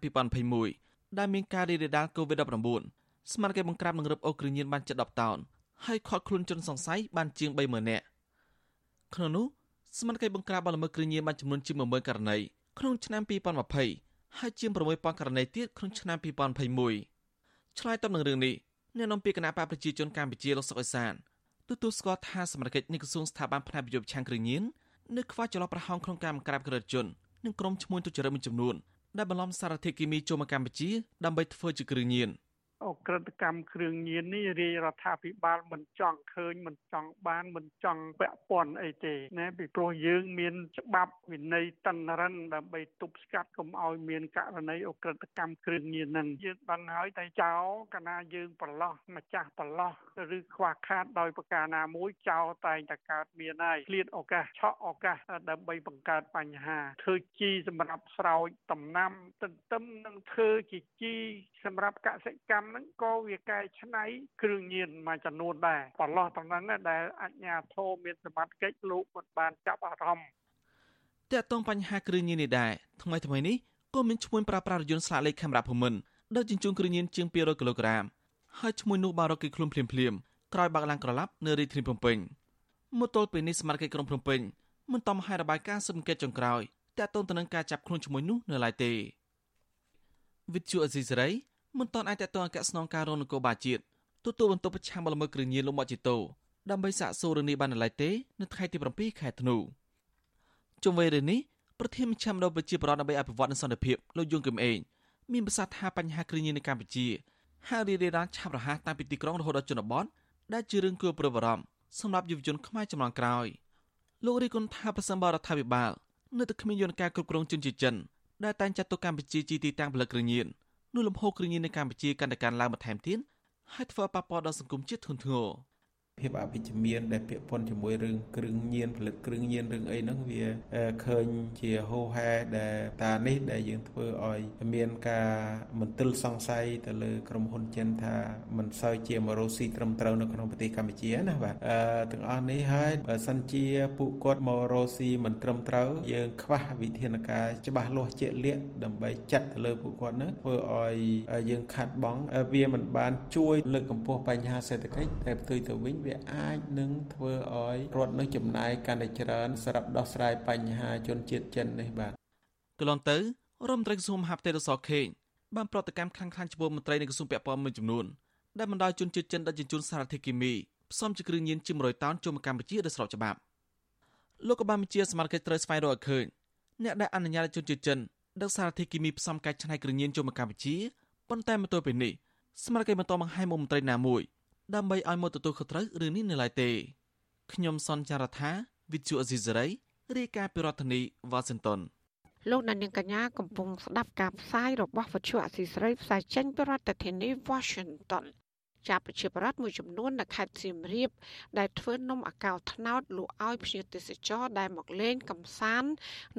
2021ដែលមានការរីករាលដាល COVID-19 ស្មារតីបង្ក្រាបនិងរឹបអូសគ្រឿងញៀនបានជិត10តោន ហើយខាត់ខ្លួនជនសង្ស័យបានជាង30000នាក់ក្នុងនោះសមាជិកបង្ក្រាបបលល្មើសគ្រឿងញៀនបានចំនួនជាង10000ករណីក្នុងឆ្នាំ2020ហើយជាង6000ករណីទៀតក្នុងឆ្នាំ2021ឆ្លើយតបនឹងរឿងនេះអ្នកនាំពាក្យគណៈបកប្រជាជនកម្ពុជាលោកសុកអេសានទទួលស្គាល់ថាសមាជិកនៃក្រសួងស្ថាប័នផ្នែកវិទ្យាឆាំងគ្រឿងញៀននៅខ្វះចន្លោះប្រហោងក្នុងការបង្ក្រាបក្រិតជននិងក្រុមឈ្មួញទុច្ចរិតមួយចំនួនដែលបន្លំសារធាតុគីមីចូលមកកម្ពុជាដើម្បីធ្វើជាគ្រឿងញៀន អក្រិតកម្មគ្រឿងញៀននេះរាជរដ្ឋាភិបាលមិនចង់ឃើញមិនចង់បានមិនចង់ពាក់ព័ន្ធអីទេណាពីព្រោះយើងមានច្បាប់វិន័យតនរិនដើម្បីទប់ស្កាត់កុំឲ្យមានករណីអក្រិតកម្មគ្រឿងញៀនហ្នឹងយើងបានហើយតែចោលកាលណាយើងប្រឡោះម្ចាស់ប្រឡោះឬខ្វះខាតដោយប្រការណាមួយចោលតែងតែកើតមានហើយឃ្លាតឱកាសឆក់ឱកាសដើម្បីបង្កើតបញ្ហាធ្វើជីសម្រាប់ស្រោចដំណាំទន្ទឹមនឹងធ្វើជាជីសម្រាប់កសិកម្មហ្នឹងក៏វាកែច្នៃគ្រឿងញៀនមួយចំនួនដែរប្រឡោះប៉ុណ្ណឹងដែលអញ្ញាធមមានសមត្ថកិច្ចលោកមិនបានចាប់អារម្មណ៍តើតងបញ្ហាគ្រឿងញៀននេះដែរថ្មីថ្មីនេះក៏មានឈ្មោះប្រើប្រាស់រយន្តស្លាកលេខខេមរៈភូមិន្ទដឹកជញ្ជូនគ្រឿងញៀនជាង200គីឡូក្រាមហើយឈ្មោះនោះបានរកគេខ្លួនភ្លាមភ្លាមក្រោយបាក់ឡើងក្រឡាប់នៅរាជធានីភ្នំពេញមកទល់ពេលនេះសមាជិកក្រុងភ្នំពេញមិនតំឲ្យរបាយការណ៍ស៊ើបអង្កេតចុងក្រោយតើតើតើនឹងការចាប់ខ្លួនឈ្មោះនោះនៅឡើយទេវិទ្យុអេស៊ីសរ៉ៃ មិនទាន់អាចតតងអគ្គស្នងការរងនគរបាលជាតិទទួលបន្ទុកប្រឆាំងបលល្មើសគ្រឿងញៀនលោកមកជីតូដើម្បីសាកសួររឿងនេះបាននៅឡើយទេនៅថ្ងៃទី7ខែធ្នូជុំវិញរឿងនេះប្រធានមជ្ឈមណ្ឌលប្រជាប្រដ្ឋដើម្បីអភិវឌ្ឍនិងសន្តិភាពលោកយងគឹមអេងមានប្រសាសន៍ថាបញ្ហាគ្រឿងញៀននៅកម្ពុជាហាក់រីករាលដាលឆាប់រហ័សតាំងពីទីក្រុងរហូតដល់ជនបទដែលជារឿងគួរព្រួយបារម្ភសម្រាប់យុវជនខ្មែរចំនួនក្រោយលោករីគុណថាប្រសិនបរដ្ឋាភិបាលនៅតែគ្មានយន្តការគ្រប់គ្រងជនជាតិចិនដែលតែងចាត់ទុកកម្ពុជាជាទីតាំងផលិតគ្រឿងញៀននោះ លំហូរគ្រឿងញៀននៅកម្ពុជាកាន់តែកើនឡើងបន្ថែមទៀតហើយធ្វើប៉ះពាល់ដល់សង្គមជាតិធ្ងន់ធ្ងរ ភាពអវិជ្ជមានដែលពាក់ព័ន្ធជាមួយរឿងគ្រឿងញៀនផលិតគ្រឿងញៀនរឿងអីហ្នឹងវាឃើញជាហូហែដែលតានេះដែលយើងធ្វើឲ្យមានការមន្ទិលសង្ស័យទៅលើក្រុមហ៊ុនចិនថាមិនសូវជាមករកស៊ីត្រឹមត្រូវនៅក្នុងប្រទេសកម្ពុជាណាបាទអឺទាំងអស់នេះហើយបើសិនជាពួកគាត់មករកស៊ីមិនត្រឹមត្រូវយើងខ្វះវិធានការច្បាស់លាស់ជាក់លាក់ដើម្បីចាត់ទៅលើពួកគាត់ហ្នឹងធ្វើឲ្យយើងខាត់បងវាមិនបានជួយលើកកម្ពស់បញ្ហាសេដ្ឋកិច្ចតែផ្ទុយទៅវិញវាអាចនឹងធ្វើឲ្យរដ្ឋនឹងចំណាយកាន់តែច្រើនសម្រាប់ដោះស្រាយបញ្ហាជនជាតិចិននេះបាទកន្លងទៅរដ្ឋមន្ត្រីក្រសួងមហាផ្ទៃរសខេងបានប្រតិកម្មខ្លាំងខ្លាំងចំពោះមន្ត្រីនៃក្រសួងពាក់ព័ន្ធមួយចំនួនដែលបណ្ដាលជនជាតិចិនដឹកជញ្ជូនសារធាតុគីមីផ្សំជាគ្រឿងញៀនជាង100តោនចូលមកកម្ពុជាដោយស្របច្បាប់លោកក៏បានបញ្ជាសមាជិកត្រូវស្វែងរកឲ្យឃើញអ្នកដែលអនុញ្ញាតឲ្យជនជាតិចិនដឹកសារធាតុគីមីផ្សំកែច្នៃគ្រឿងញៀនចូលមកកម្ពុជាប៉ុន្តែមកទល់ពេលនេះសមាជិកមិនតបង្ហាញមុខមន្ត្រីណាមួយ ដើម្បីឲ្យមកទទួលខុសត្រូវរឿងនេះនៅឡើយទេខ្ញុំសនចាររថាវិទ្យុអេស៊ីសរ៉ៃរាយការណ៍ពីរដ្ឋធានីវ៉ាស៊ីនតោនលោកនាងកញ្ញាកំពុងស្ដាប់ការផ្សាយរបស់វិទ្យុអស៊ីសេរីផ្សាយចេញពីរដ្ឋធានី Washington ចាប់ប្រជាប្រដ្ឋមួយចំនួននៅខេត្តសៀមរាប ដែលធ្វើនំអាកោត្នោតលក់ឲ្យភ្ញៀវទេសចរដែលមកលេងកម្សាន្ត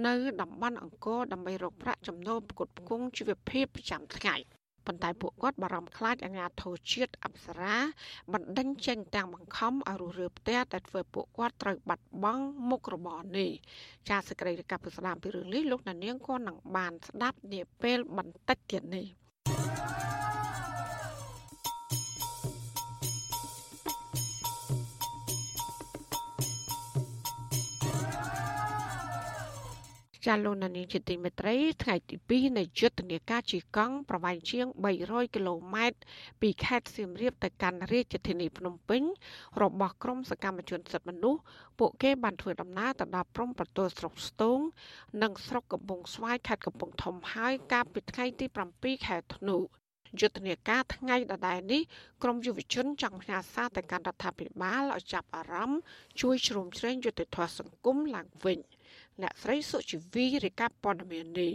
នៅតំបន់អង្គរដើម្បីរកប្រាក់ចំណូលផ្គត់ផ្គង់ជីវភាពប្រចាំថ្ងៃ។ ប៉ុន្តែពួកគាត់បារម្ភខ្លាចអាញាធរជាតិអប្សរាបណ្ដេញចេញទាំងបង្ខំឲ្យរុះរើផ្ទះដែលធ្វើពួកគាត់ត្រូវបាត់បង់មុខរបរនេះចាសសេចក្តីរាយការណ៍ពីស្ដាមពីរឿងនេះលោកណានៀងក៏នឹងបានស្ដាប់នាពេលបន្តិចទៀតនេះ ចាលោកនានីជាទីមេត្រីថ្ងៃទី2នៃយុទ្ធនាការជិះកង់ប្រវែងជាង300គីឡូម៉ែត្រពីខេត្តសៀមរាបទៅកាន់រាជធានីភ្នំពេញរបស់ក្រមសកម្មជនសិទ្ធិមនុស្សពួកគេបានធ្វើដំណើរទៅដល់ព្រំប្រទល់ស្រុកស្ទងនិងស្រុកកំពង់ស្វាយខេត្តកំពង់ធំហើយកាលពីថ្ងៃទី7ខែធ្នូយុទ្ធនាការថ្ងៃដដែលនេះក្រមយុវជនចង់ផ្ញើសារទៅកាន់រដ្ឋាភិបាលឲ្យចាប់អារម្មណ៍ជួយជ្រោមជ្រែងយុទ្ធធម៌សង្គមឡើងវិញ។ អ្នកស្រីសុជីវីរាយការណ៍ព័ត៌មាននេះ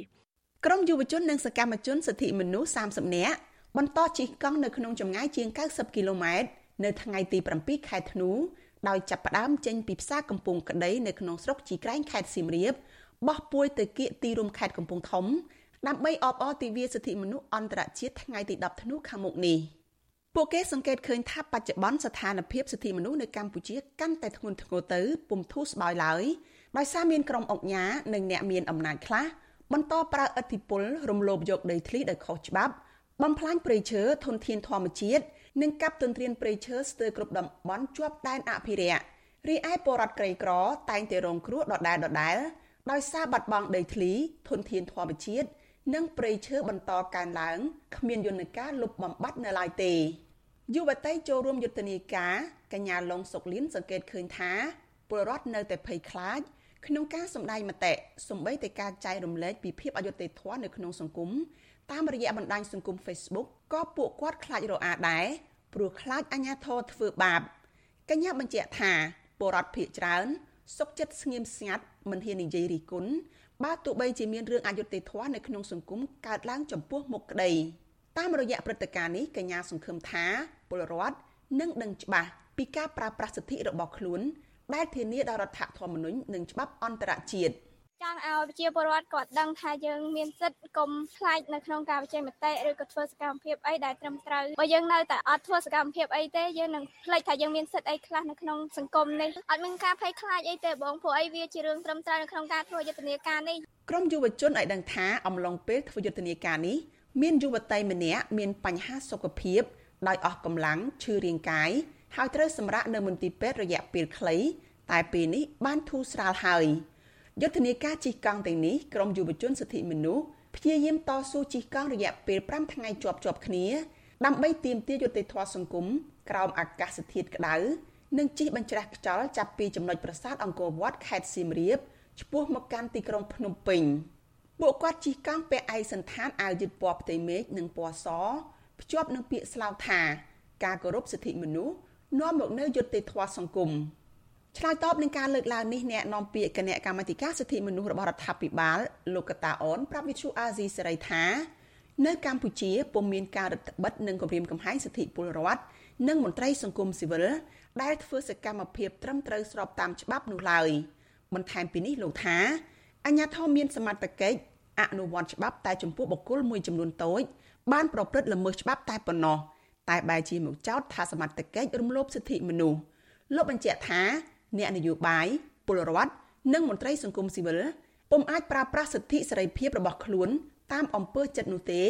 ក្រមយុវជននិងសកម្មជនសិទ្ធិមនុស្ស30នាក់បន្តជិះកង់នៅក្នុងចម្ងាយជាង90គីឡូម៉ែត្រនៅថ្ងៃទី7ខែធ្នូដោយចាប់ផ្ដើមចេញពីផ្សារកំពង់ក្តីនៅក្នុងស្រុកជីក្រែងខេត្តសៀមរាបបោះពួយទៅគៀកទីរួមខេត្តកំពង់ធំ ដើម្បីអបអរទិវាសិទ្ធិមនុស្សអន្តរជាតិថ្ងៃទី10ធ្នូខាងមុខនេះពួកគេសង្កេតឃើញថាបច្ចុប្បន្នស្ថានភាពសិទ្ធិមនុស្សនៅកម្ពុជាកាន់តែធ្ងន់ធ្ងរទៅពុំធូរស្បើយឡើយ ដោយសារមានក្រុមអង្គញានិងអ្នកមានអំណាចខ្លះបន្តប្រើឥទ្ធិពលរំលោភយកដីធ្លីដោយខុសច្បាប់បំផ្លាញព្រៃឈើធនធានធម្មជាតិនិងកាប់ទន្ទ្រានព្រៃឈើស្ទើរគ្រប់តំបន់ជាប់ដែនអភិរក្សរីឯពលរដ្ឋក្រីក្រ តែងតែរងគ្រោះដដែលដដែលដោយសារបាត់បង់ដីធ្លីធនធានធម្មជាតិនិងព្រៃឈើបន្តកើនឡើងគ្មានយន្តការលុបបំបាត់នៅឡើយទេយុវតីចូលរួមយុទ្ធនាការកញ្ញាឡុងសុកលៀនសង្កេតឃើញថាពលរដ្ឋនៅតែភ័យខ្លាច ក្នុងការសម្ដែងមតិសម្បីតែការចែករំលែកពីភាពអយុត្តិធម៌នៅក្នុងសង្គមតាមរយៈបណ្ដាញសង្គម Facebook ក៏ពួកគាត់ខ្លាចរអាដែរព្រោះខ្លាចអាញាធរធ្វើបាបកញ្ញាបញ្ជាក់ថាពលរដ្ឋភៀកច្រើនសុកចិត្តស្ងៀមស្ងាត់មិនហ៊ាននិយាយរិះគន់បើទោះបីជាមានរឿងអយុត្តិធម៌នៅក្នុងសង្គមកើតឡើងចំពោះមុខក្តីតាមរយៈព្រឹត្តិការណ៍នេះកញ្ញាសង្ឃឹមថាពលរដ្ឋនឹងដឹងច្បាស់ពីការប្រើប្រាស់សិទ្ធិរបស់ខ្លួន ដែលធានាដោយរដ្ឋធម្មនុញ្ញនិងច្បាប់អន្តរជាតិ។ចង់ឲ្យប្រជាពលរដ្ឋគាត់ដឹងថាយើងមានសិទ្ធិកុំខ្លាចនៅក្នុងការបញ្ចេញមតិឬក៏ធ្វើសកម្មភាពអីដែលត្រឹមត្រូវបើយើងនៅតែអត់ធ្វើសកម្មភាពអីទេយើងនឹងភ្លេចថាយើងមានសិទ្ធិអីខ្លះនៅក្នុងសង្គមនេះអត់មានការភ័យខ្លាចអីទេបងព្រោះអីវាជារឿងត្រឹមត្រូវនៅក្នុងការធ្វើយុទ្ធនាការនេះក្រមយុវជនឲ្យដឹងថាអំឡុងពេលធ្វើយុទ្ធនាការនេះមានយុវតីម្នាក់មានបញ្ហាសុខភាពដោយអស់កម្លាំងឈឺរាងកាយ ហើយត្រូវសម្រាកនៅមន្ទីរពេទ្យរយៈពេលខ្លីតែពេលនេះបានធូរស្រាលហើយ។យុទ្ធនាការជិះកង់ទាំងនេះក្រមយុវជនសិទ្ធិមនុស្សព្យាយាមតស៊ូជិះកង់រយៈពេល5ថ្ងៃជាប់ជាប់គ្នាដើម្បីទាមទារយុត្តិធម៌សង្គមក្រោមអាកាសធាតុក្តៅនិងជិះបញ្ច្រាស់ខ្យល់ចាប់ពីចំណុចប្រាសាទអង្គរវត្តខេត្តសៀមរាបឆ្ពោះមកកាន់ទីក្រុងភ្នំពេញពួកគាត់ជិះកង់ពាក់ឯកសន្តានអាវយឺតពណ៌ផ្ទៃមេឃនិងពណ៌សភ្ជាប់នឹងពាក្យស្លោកថា ការគោរពសិទ្ធិមនុស្ស នាំមកនូវយុត្តិធម៌សង្គមឆ្លើយតបនឹងការលើកឡើងនេះអ្នកនាំពាក្យគណៈកម្មាធិការសិទ្ធិមនុស្សរបស់រដ្ឋាភិបាលលោកកតាអូនប្រាប់វិទ្យុអាស៊ីសេរីថានៅកម្ពុជាពុំមានការរដ្ឋបិទនិងគម្រាមកំហែងសិទ្ធិពលរដ្ឋនិងមន្ត្រីសង្គមស៊ីវិលដែលធ្វើសកម្មភាពត្រឹមត្រូវស្របតាមច្បាប់នោះឡើយបន្ថែមពីនេះលោកថាអញ្ញាធមមានសមត្ថកិច្ចអនុវត្តច្បាប់តែចំពោះបុគ្គលមួយចំនួនតូចបានប្រព្រឹត្តល្មើសច្បាប់តែប៉ុណ្ណោះ តែបែរជាមកចោទថាសមត្ថកិច្ចរំលោភសិទ្ធិមនុស្សលោកបញ្ជាក់ថាអ្នកនយោបាយពលរដ្ឋនិងមន្ត្រីសង្គមស៊ីវិលពុំអាចប្រើប្រាស់សិទ្ធិសេរីភាពរបស់ខ្លួន តាមអំពើចិត្តនោះទេ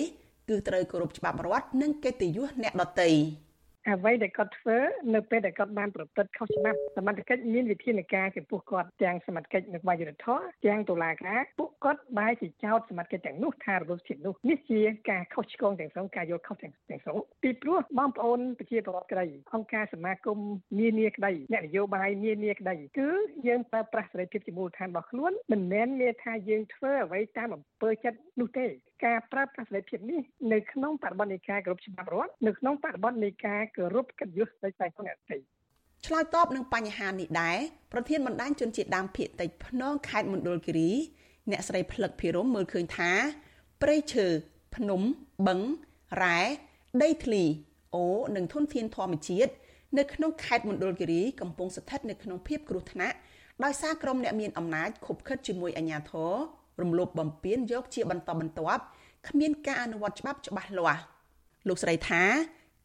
គឺត្រូវគោរពច្បាប់រដ្ឋនិងកិត្តិយសអ្នកដទៃ។ អ្វីដែលគាត់ធ្វើនៅពេលដែលគាត់បានប្រព្រឹត្តខុសច្បាប់សមត្ថកិច្ចមានវិធានការចំពោះគាត់ទាំងសមត្ថកិច្ចនៅក្បាលយុត្តិធម៌ទាំងតុលាការពួកគាត់បែរជាចោទសមត្ថកិច្ចទាំងនោះថារំលោភសិទ្ធិនោះនេះជាការខុសឆ្គងទាំងស្រុងការយល់ខុសទាំងទាំងស្រុងពីព្រោះបងប្អូនប្រជាពលរដ្ឋក្តីអង្គការសមាគមនានាក្តីអ្នកនយោបាយនានាក្តីគឺយើងប្រើប្រាស់សេរីភាពជាមូលដ្ឋានរបស់ខ្លួនមិនមែនមានថាយើងធ្វើអ្វីតាមអំពើចិត្តនោះទេ ការប្រើប្រាស់សេរីភាពនេះនៅក្នុងបរិបទនៃការគោរពច្បាប់រដ្ឋនៅក្នុងបរិបទនៃការគោរពកិត្តិយសនៃផ្នែកក្នុងអតីតឆ្លើយតបនឹងបញ្ហានេះដែរប្រធានបណ្ដាញជនជាតិដើមភាគតិចភ្នងខេត្តមណ្ឌលគិរីអ្នកស្រីផ្លឹកភិរមមើលឃើញថាព្រៃឈើភ្នំបឹងរ៉ែដីធ្លីអូនិងធនធានធម្មជាតិនៅក្នុងខេត្តមណ្ឌលគិរីកំពុងស្ថិតនៅក្នុងភាពគ្រោះថ្នាក់ដោយសារក្រុមអ្នកមានអំណាចខុបខិតជាមួយអាជ្ញាធរ រំលោភបំពានយកជាបន្តបន្ទាប់គ្មានការអនុវត្តច្បាប់ច្បាស់លាស់លោកស្រីថា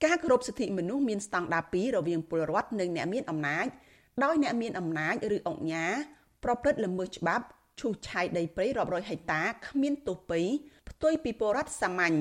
ការគោរពសិទ្ធិមនុស្សមានស្តង់ដារ2រវាងពលរដ្ឋនិងអ្នកមានអំណាចដោយអ្នកមានអំណាចឬអង្គការប្រព្រឹត្តល្មើសច្បាប់ឈូសឆាយដីព្រៃរាប់រយហិកតាគ្មានទោសពីផ្ទុយពីពលរដ្ឋសាមញ្ញ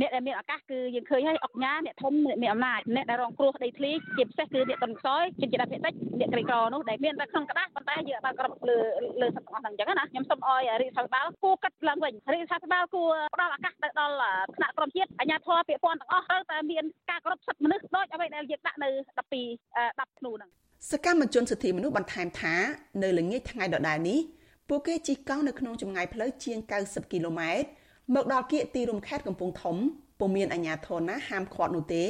អ្នកដែលមានឱកាសគឺយើងឃើញហើយអុកញ៉ាអ្នកធំអ្នកមានអំណាចអ្នកដែលរងគ្រោះដីធ្លីជាពិសេសគឺអ្នកតុនខ្សោយជនជាតិភាគតិចអ្នកក្រីក្រនោះដែលមានតែក្នុងក្តារប៉ុន្តែយើងបានក្របលើលើសត្វទាំងអស់ហ្នឹងអញ្ចឹងណាខ្ញុំសូមអោយរាជរដ្ឋាភិបាលគួរកាត់ឡើងវិញរាជរដ្ឋាភិបាលគួរផ្ដល់ឱកាសទៅដល់ថ្នាក់ក្រមជាតិអាជ្ញាធរពាក់ព័ន្ធទាំងអស់ត្រូវតែមានការគោរពសិទ្ធិមនុស្សដូចអ្វីដែលយើងដាក់នៅ12 10ធ្នូហ្នឹងសកម្មជនសិទ្ធិមនុស្សបន្ថែមថានៅល្ងាចថ្ងៃដដែលនេះពួកគេជិះកង់នៅក្នុងចម្ងាយផ្លូវជាង90គីឡូម៉ែត្រ មកដល់គៀកទីរួមខេត្តកំពង់ធំពុំមានអាជ្ញាធរណាហាមឃាត់នោះទេ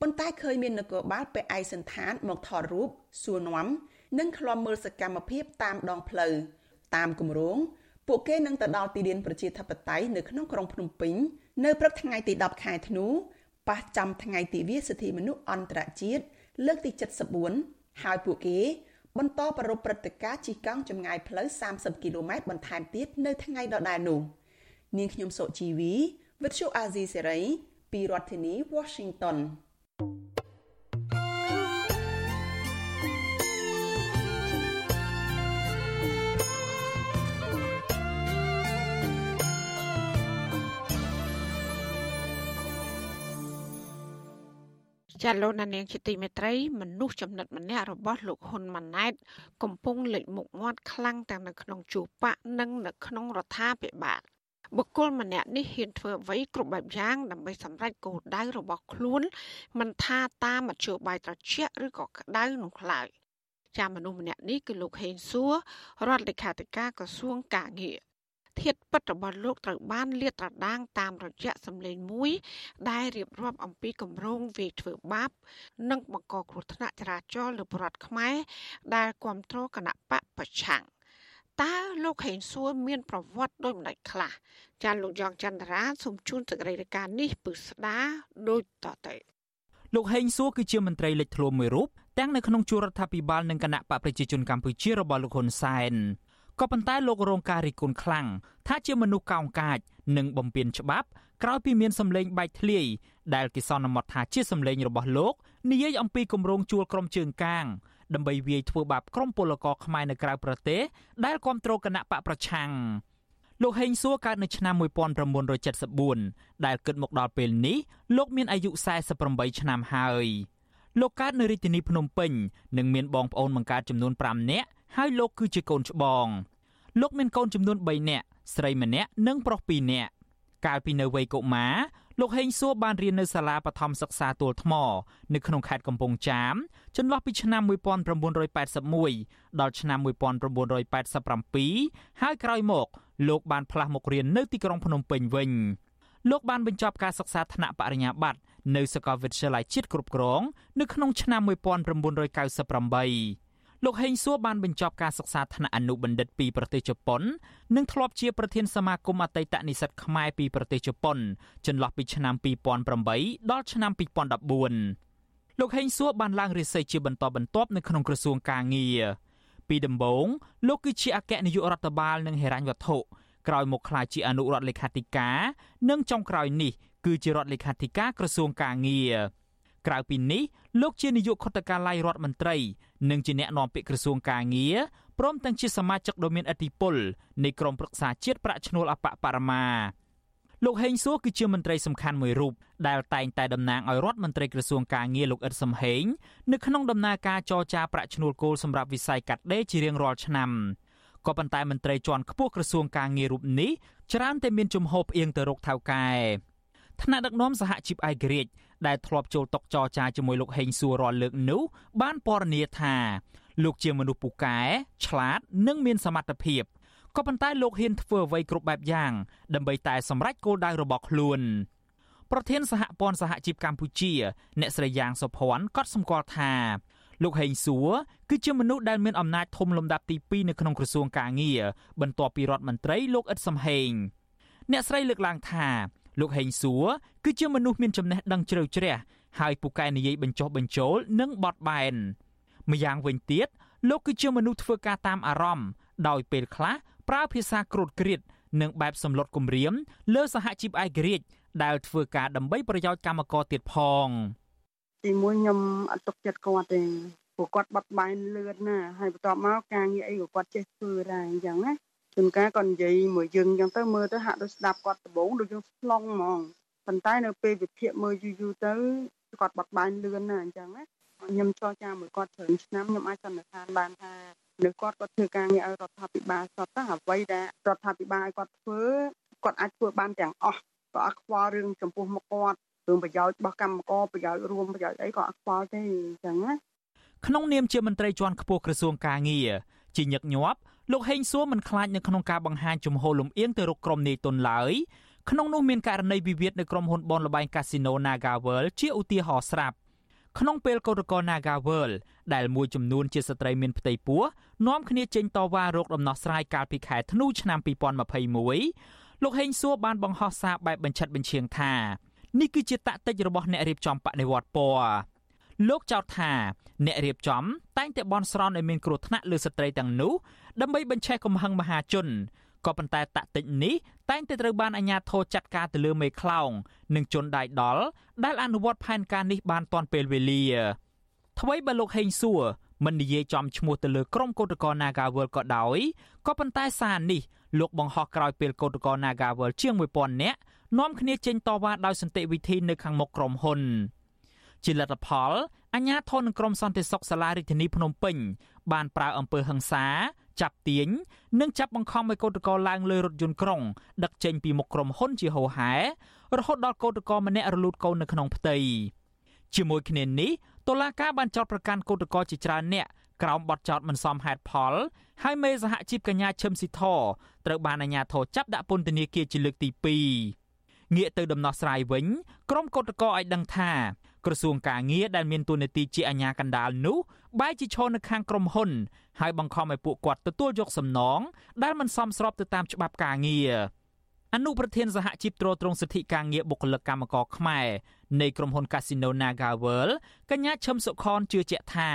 ប៉ុន្តែឃើញមាននគរបាលពាក់ឯកសន្តានមកថតរូបសួរនាំនិងឃ្លាំមើលសកម្មភាពតាមដងផ្លូវតាមគម្រោងពួកគេនឹងទៅដល់ទីលានប្រជាធិបតេយ្យនៅក្នុងក្រុងភ្នំពេញនៅព្រឹកថ្ងៃទី10ខែធ្នូប៉ះចំថ្ងៃទិវាសិទ្ធិមនុស្សអន្តរជាតិលើកទី74ហើយពួកគេ បន្តប្រពៃព្រឹត្តិការណ៍ជិះកង់ចម្ងាយផ្លូវ30គីឡូម៉ែត្របន្ថែមទៀតនៅថ្ងៃដដែលនោះ នាងខ្ញុំសុជីវីវិទ្យុអាស៊ីសេរីពីរដ្ឋធានី Washington ចាលោកណានៀងជាទីមេត្រីមនុស្សចំណិតម្នាក់របស់លោកហ៊ុនម៉ាណែត កំពុងលេចមុខមាត់ខ្លាំងទាំងនៅក្នុងជួបបកនិងនៅក្នុងរដ្ឋាភិបាល បុគ្គលម្នាក់នេះហ៊ានធ្វើអ្វីគ្រប់បែបយ៉ាងដើម្បីសម្រេចគោលដៅរបស់ខ្លួនមិនថាតាមមធ្យោបាយត្រជាក់ឬក៏ក្តៅនោះឡើយចាមនុស្សម្នាក់នេះគឺលោកហេងសួររដ្ឋលេខាធិការក្រសួងកាងារធាតុពិតរបស់លោកត្រូវបានលាតត្រដាងតាមរយៈសម្លេងមួយ ដែលរៀបរាប់អំពីគម្រោងវាយធ្វើបាប និងបង្កគ្រោះថ្នាក់ចរាចរណ៍លើប្រជារដ្ឋខ្មែរដែលគ្រប់គ្រងគណៈបកប្រឆាំង តើលោកហេងសួរមានប្រវត្តិដូចម្ដេចខ្លះចាលោកយ៉ងចន្ទរាសូមជូនសេចក្តីរាយការណ៍នេះពឹស្ដាដូចតទៅលោកហេងសួរគឺជាមន្ត្រីលេចធ្លោមួយរូបទាំងនៅក្នុងជួររដ្ឋាភិបាលនិងគណៈបកប្រជាជនកម្ពុជារបស់លោកហ៊ុនសែនក៏ប៉ុន្តែលោករងការរិះគន់ខ្លាំងថាជាមនុស្សកោងកាច និងបំពានច្បាប់ក្រោយពីមានសម្លេងបែកធ្លាយដែលគេសន្មត់ថាជាសម្លេងរបស់លោកនិយាយអំពីគម្រោងជួលក្រុមជើងកាង ដើម្បីវាយធ្វើបាបក្រុមពលករខ្មែរនៅក្រៅប្រទេសដែលគ្រប់គ្រងគណៈបកប្រឆាំងលោកហេងសួរកើតនៅឆ្នាំ1974ដែលគិតមកដល់ពេលនេះលោកមានអាយុ48ឆ្នាំហើយលោកកើតនៅរាជធានីភ្នំពេញនិងមានបងប្អូនបង្កើតចំនួន5នាក់ហើយលោកគឺជាកូនច្បងលោកមានកូនចំនួន3នាក់ស្រីម្នាក់និងប្រុស2នាក់កាលពីនៅវ័យកុមារលោកហេងសួរបានរៀននៅសាលាបឋមសិក្សាទួលថ្ម នៅក្នុងខេត្តកំពង់ចាម ចន្លោះពីឆ្នាំ1981ដល់ឆ្នាំ1987ហើយក្រោយមកលោកបានផ្លាស់មករៀននៅទីក្រុងភ្នំពេញវិញលោកបានបញ្ចប់ការសិក្សាថ្នាក់បរិញ្ញាបត្រនៅសាកលវិទ្យាល័យជាតិគ្រប់គ្រងនៅក្នុងឆ្នាំ1998លោកហេងសួរបានបញ្ចប់ការសិក្សាថ្នាក់អនុបណ្ឌិតពីប្រទេសជប៉ុន និងធ្លាប់ជាប្រធានសមាគមអតីតនិស្សិតខ្មែរពីប្រទេសជប៉ុនចន្លោះពីឆ្នាំ2008ដល់ឆ្នាំ2014 លោកហេងសួរបានឡើងរាសីជាបន្តបន្ទាប់នៅក្នុងក្រសួងកាងារពីដំបូងលោកគឺជាអគ្គនាយករដ្ឋបាលនិងហិរញ្ញវត្ថុក្រោយមកក្លាយជាអនុរដ្ឋលេខាធិការនិងចុងក្រោយនេះគឺជារដ្ឋលេខាធិការក្រសួងកាងារក្រៅពីនេះលោកជានាយកខុទ្ទកាល័យរដ្ឋមន្ត្រី និងជាអ្នកនាំពាក្យក្រសួងកាងារព្រមទាំងជាសមាជិកដ៏មានឥទ្ធិពលនៃក្រុមប្រឹក្សាជាតិប្រាក់ឈ្នួលអបបរមា លោកហេងសួរគឺជាមន្ត្រីសំខាន់មួយរូបដែលតែងតែតំណាងឲ្យរដ្ឋមន្ត្រីក្រសួងកាងារលោកអ៊ិតសំហេងនៅក្នុងដំណើរការចរចាប្រាក់ឈ្នួលគោលសម្រាប់វិស័យកាត់ដេរជារៀងរាល់ឆ្នាំក៏ប៉ុន្តែមន្ត្រីជាន់ខ្ពស់ក្រសួងកាងាររូបនេះច្រើនតែមានជំហរផ្អៀងទៅរកថៅកែថ្នាក់ដឹកនាំសហជីពឯករាជ្យដែលធ្លាប់ចូលតុចរចាជាមួយលោកហេងសួររាល់លើកនោះបានពណ៌នាថាលោកជាមនុស្សពូកែឆ្លាត និងមានសមត្ថភាព ក៏ប៉ុន្តែលោកហ៊ានធ្វើអ្វីគ្រប់បែបយ៉ាងដើម្បីតែសម្រេចគោលដៅរបស់ខ្លួនប្រធានសហព័ន្ធសហជីពកម្ពុជា អ្នកស្រីយ៉ាងសុភ័ណ្ឌក៏សម្គាល់ថាលោកហេងសួរគឺជាមនុស្សដែលមានអំណាចធំលំដាប់ទី2នៅក្នុងក្រសួងកាងារបន្ទាប់ពីរដ្ឋមន្ត្រីលោកអ៊ិតសំហេងអ្នកស្រីលើកឡើងថាលោកហេងសួរគឺជាមនុស្សមានចំណេះដឹងជ្រៅជ្រះហើយពូកែនិយាយបញ្ចុះបញ្ចូលនិងបត់បែនម្យ៉ាងវិញទៀតលោកគឺជាមនុស្សធ្វើការតាមអារម្មណ៍ដោយពេលខ្លះ ប្រើភាសាក្រូតក្រៀតនិងបែបសម្លុតគំរាមលើសហជីពឯករាជ្យដែលធ្វើការដើម្បីប្រយោជន៍កម្មករទៀតផងទីមួយខ្ញុំអត់ទុកចិត្តគាត់ទេព្រោះគាត់បត់បែនលឿនណាហើយបន្ទាប់មកការងារអីក៏គាត់ចេះធ្វើដែរអញ្ចឹងណាជួនកាលគាត់និយាយមួយយើងអញ្ចឹងទៅមើលទៅហាក់ដូចស្ដាប់គាត់ដំបងដូចយើងស្លងហ្មងប៉ុន្តែនៅពេលវិភាគមើលយូរយូរទៅគាត់បត់បែនលឿនណាអញ្ចឹងណាខ្ញុំចរចាមួយគាត់ច្រើនឆ្នាំខ្ញុំអាចសន្និដ្ឋានបានថា នៅគាត់គាត់ធ្វើការងារឲ្យរដ្ឋាភិបាលសតទៅអ្វីដែលរដ្ឋាភិបាលឲ្យគាត់ធ្វើគាត់អាចធ្វើបានទាំងអស់ក៏អត់ខ្វល់រឿងចំពោះមកគាត់រឿងប្រយោជន៍របស់កម្មករប្រយោជន៍រួមប្រយោជន៍អីក៏អត់ខ្វល់ទេអញ្ចឹងណាក្នុងនាមជាមន្ត្រីជាន់ខ្ពស់ក្រសួងកាងារជាញឹកញាប់លោកហេងសួរមិនខ្លាចនៅក្នុងការបង្ហាញជំហរលំអៀងទៅរកក្រុមនាយទុនឡើយក្នុងនោះមានករណីវិវាទនៅក្រុមហ៊ុនបនលបែងកាស៊ីណូ Naga World ជាឧទាហរណ៍ស្រាប់ ក្នុងពេលកោតក្រ Naga World ដែលមួយចំនួនជាស្ត្រីមានផ្ទៃពោះនាំគ្នាចេញតវ៉ារោគដំណោះស្រាយកាលពីខែធ្នូឆ្នាំ2021លោកហេងសួរបានបង្ហោះសារបែបបញ្ឆិតបញ្ឈៀងថានេះគឺជាតាក់ទិចរបស់អ្នករៀបចំបដិវត្តពណ៌លោកចោទថាអ្នករៀបចំតែងតែបន់ស្រន់ឲ្យមានគ្រោះថ្នាក់លើស្ត្រីទាំងនោះដើម្បីបញ្ឆេះកំហឹងមហាជន ក៏ប៉ុន្តែតាក់ទិចនេះតែងតែត្រូវបានអាជ្ញាធរចាត់ការទៅលើមេខ្លោងនិងជនដៃដល់ដែលអនុវត្តផែនការនេះបានទាន់ពេលវេលាថ្មីបើលោកហេងសួរមិននិយាយចំឈ្មោះទៅលើក្រុមកោតក្រ Nagawal ក៏ដោយក៏ប៉ុន្តែសារនេះលោកបង្ហោះក្រោយពេលកោតក្រ Nagawal ជាង1000នាក់នាំគ្នាចេញតវ៉ាដោយសន្តិវិធីនៅខាងមុខក្រុមហ៊ុនជាលទ្ធផលអាជ្ញាធរនឹងក្រុមសន្តិសុខសាលារាជធានីភ្នំពេញបានប្រើអំពើហិង្សា ចាប់ទាញនិងចាប់បង្ខំឲ្យកោតក្រឡើងលើរថយន្តក្រុងដឹកចេញពីមុខក្រុមហ៊ុនជាហូហែរហូតដល់កោតក្រម្នាក់រលូតកូននៅក្នុងផ្ទៃជាមួយគ្នានេះតុលាការបានចោទប្រកាន់កោតក្រជាច្រើនអ្នកក្រោមបទចោទមិនសមហេតុផល ហើយមេសហជីពកញ្ញាឈឹមស៊ីធត្រូវបានអាជ្ញាធរចាប់ដាក់ពន្ធនាគារជាលើកទី2ងាកទៅដំណោះស្រាយវិញ ក្រុមកោតក្រឲ្យដឹងថាក្រសួងការងារដែលមានតួនាទីជាអាជ្ញាកណ្ដាលនោះ បែរជាឈរនៅខាងក្រុមហ៊ុន ហើយបង្ខំឲ្យពួកគាត់ទទួលយកសំណងដែលមិនសមស្របទៅតាមច្បាប់ការងារអនុប្រធានសហជីពត្រួតត្រងសិទ្ធិការងារបុគ្គលិកកម្មករខ្មែរនៃក្រុមហ៊ុន Casino Naga World កញ្ញាឈឹមសុខនជឿជាក់ថា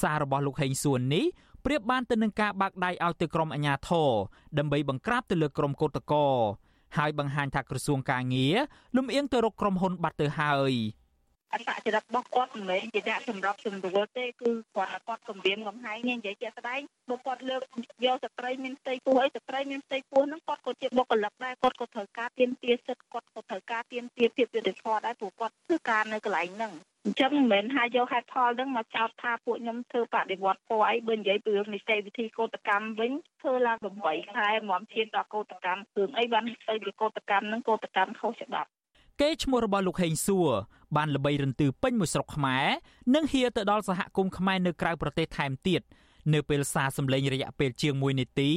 សាររបស់លោកហេងសួននេះប្រៀបបានទៅនឹងការបាក់ដៃឲ្យទៅក្រុមអាជ្ញាធរដើម្បីបង្ក្រាបទៅលើក្រុមកោតក្រហើយបង្ហាញថាក្រសួងការងារលំអៀងទៅរកក្រុមហ៊ុនបាត់ទៅហើយ។ អត្តចរិតរបស់គាត់មិនមែនជាអ្នកសម្របសម្រួលទេគឺគាត់គាត់គម្រាមកំហែងនិយាយជាក់ស្ដែងបើគាត់លើកយកស្ត្រីមានផ្ទៃពោះអីស្ត្រីមានផ្ទៃពោះហ្នឹងគាត់ក៏ជាបុគ្គលិកដែរគាត់ក៏ត្រូវការទៀមទាសិទ្ធគាត់ក៏ត្រូវការទៀមទាភាពយុត្តិធម៌ដែរព្រោះគាត់ធ្វើការនៅកន្លែងហ្នឹងអញ្ចឹងមិនមែនថាយកហេតុផលហ្នឹងមកចោទថាពួកខ្ញុំធ្វើបដិវត្តពណ៌អីបើនិយាយពីរឿងនីតិវិធីកោតកម្មវិញធ្វើឡើង8ខែមុំឈានដល់កោតកម្មរឿងអីបានទៅជាកោតកម្មហ្នឹងកោតកម្មខុសច្បាប់កេរ្តិ៍ឈ្មោះរបស់លោកហេងសួរ បានល្បីរន្ទឺពេញមួយស្រុកខ្មែរនិងហៀទៅដល់សហគមន៍ខ្មែរនៅក្រៅប្រទេសថែមទៀតនៅពេលសារសម្លេងរយៈពេលជាង1នាទី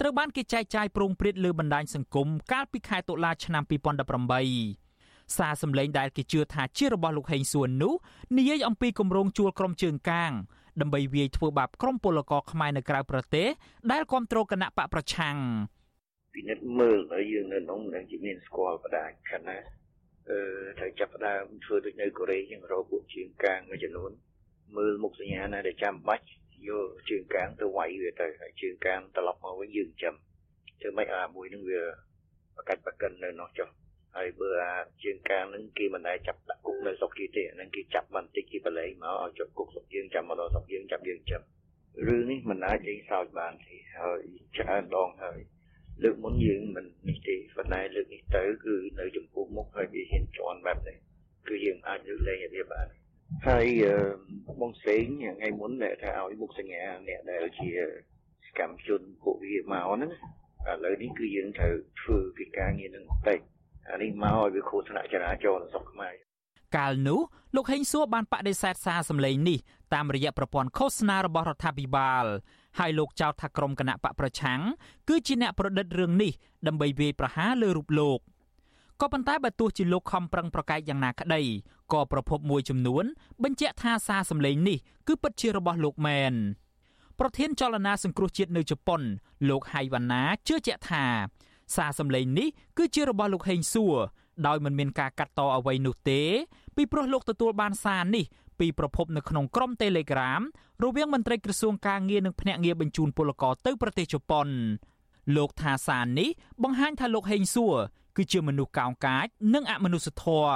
ត្រូវបានគេចែកចាយប្រងព្រឹត្តលើបណ្ដាញសង្គមកាលពីខែតុលាឆ្នាំ2018សារសម្លេងដែលគេជឿថាជារបស់លោកហេងសួននោះនិយាយអំពីគម្រោងជួលក្រុមជើងកាងដើម្បីវាយធ្វើបាបក្រុមពលករខ្មែរនៅក្រៅប្រទេសដែលគ្រប់គ្រងគណៈបកប្រឆាំងពិនិត្យមើលហើយយើងនៅក្នុងនឹងជាមានស្គាល់បដាខណៈអឺ ត្រូវចាប់ផ្ដើមធ្វើដូចនៅកូរ៉េចឹងរកពួកជាងកាងមួយចំនួនមើលមុខសញ្ញាណាដែលចាំបាច់យកជើងកាងទៅវាយវាទៅហើយជើងកាងត្រឡប់មកវិញយើងចាំធ្វើម៉េចអាមួយនឹងវាបកាច់បកិននៅនោះចុះហើយបើអាជើងកាងនឹងគេមិនដែលចាប់ដាក់គុកនៅស្រុកគេទេអានឹងគេចាប់បន្តិចគេបលែងមកឲ្យជាប់គុកស្រុកយើងចាំមកដល់ស្រុកយើងចាប់យើងចាំរឿងនេះមិនអាចលេងសើចបានទេហើយច្រើនដងហើយ លើកមុនយើងមិននេះទេប៉ុន្តែលើកនេះទៅគឺនៅចំពោះមុខហើយវាហ៊ានជន់បែបនេះគឺយើងអាចលើកលែងវាបានហើយបងសេងថ្ងៃមុនដែលថាឲ្យមុខសញ្ញាអ្នកដែលជាសកម្មជនពួកវាមកហ្នឹងឥឡូវនេះគឺយើងត្រូវធ្វើកិច្ចការងារនឹងបន្តិចអានេះមកឲ្យវាគ្រោះថ្នាក់ចរាចរណ៍នៅស្រុកខ្មែរកាលនោះលោកហេងសួរបានបដិសេធសារសម្លេងនេះតាមរយៈប្រព័ន្ធឃោសនារបស់រដ្ឋាភិបាល ហើយលោកចោទថាក្រុមគណៈបកប្រឆាំងគឺជាអ្នកប្រឌិតរឿងនេះដើម្បីវាយប្រហារលើរូបលោកក៏ប៉ុន្តែបើទោះជាលោកខំប្រឹងប្រកែកយ៉ាងណាក្តីក៏ប្រភពមួយចំនួន បញ្ជាក់ថាសារសម្លេងនេះគឺពិតជារបស់លោកមែនប្រធានចលនាសង្គ្រោះជាតិនៅជប៉ុន លោកហៃវ៉ាណាជឿជាក់ថាសារសម្លេងនេះគឺជារបស់លោកហេងសួរដោយមិនមានការកាត់តអ្វីនោះទេ ពីព្រោះលោកទទួលបានសារនេះពីប្រភពនៅក្នុងក្រុម Telegram រវាងមន្ត្រីក្រសួងការងារនិងភ្នាក់ងារបញ្ជូនពលករទៅប្រទេសជប៉ុនលោកថាសារនេះបង្ហាញថាលោកហេងសួរគឺជាមនុស្សកោងកាច និងអមនុស្សធម៌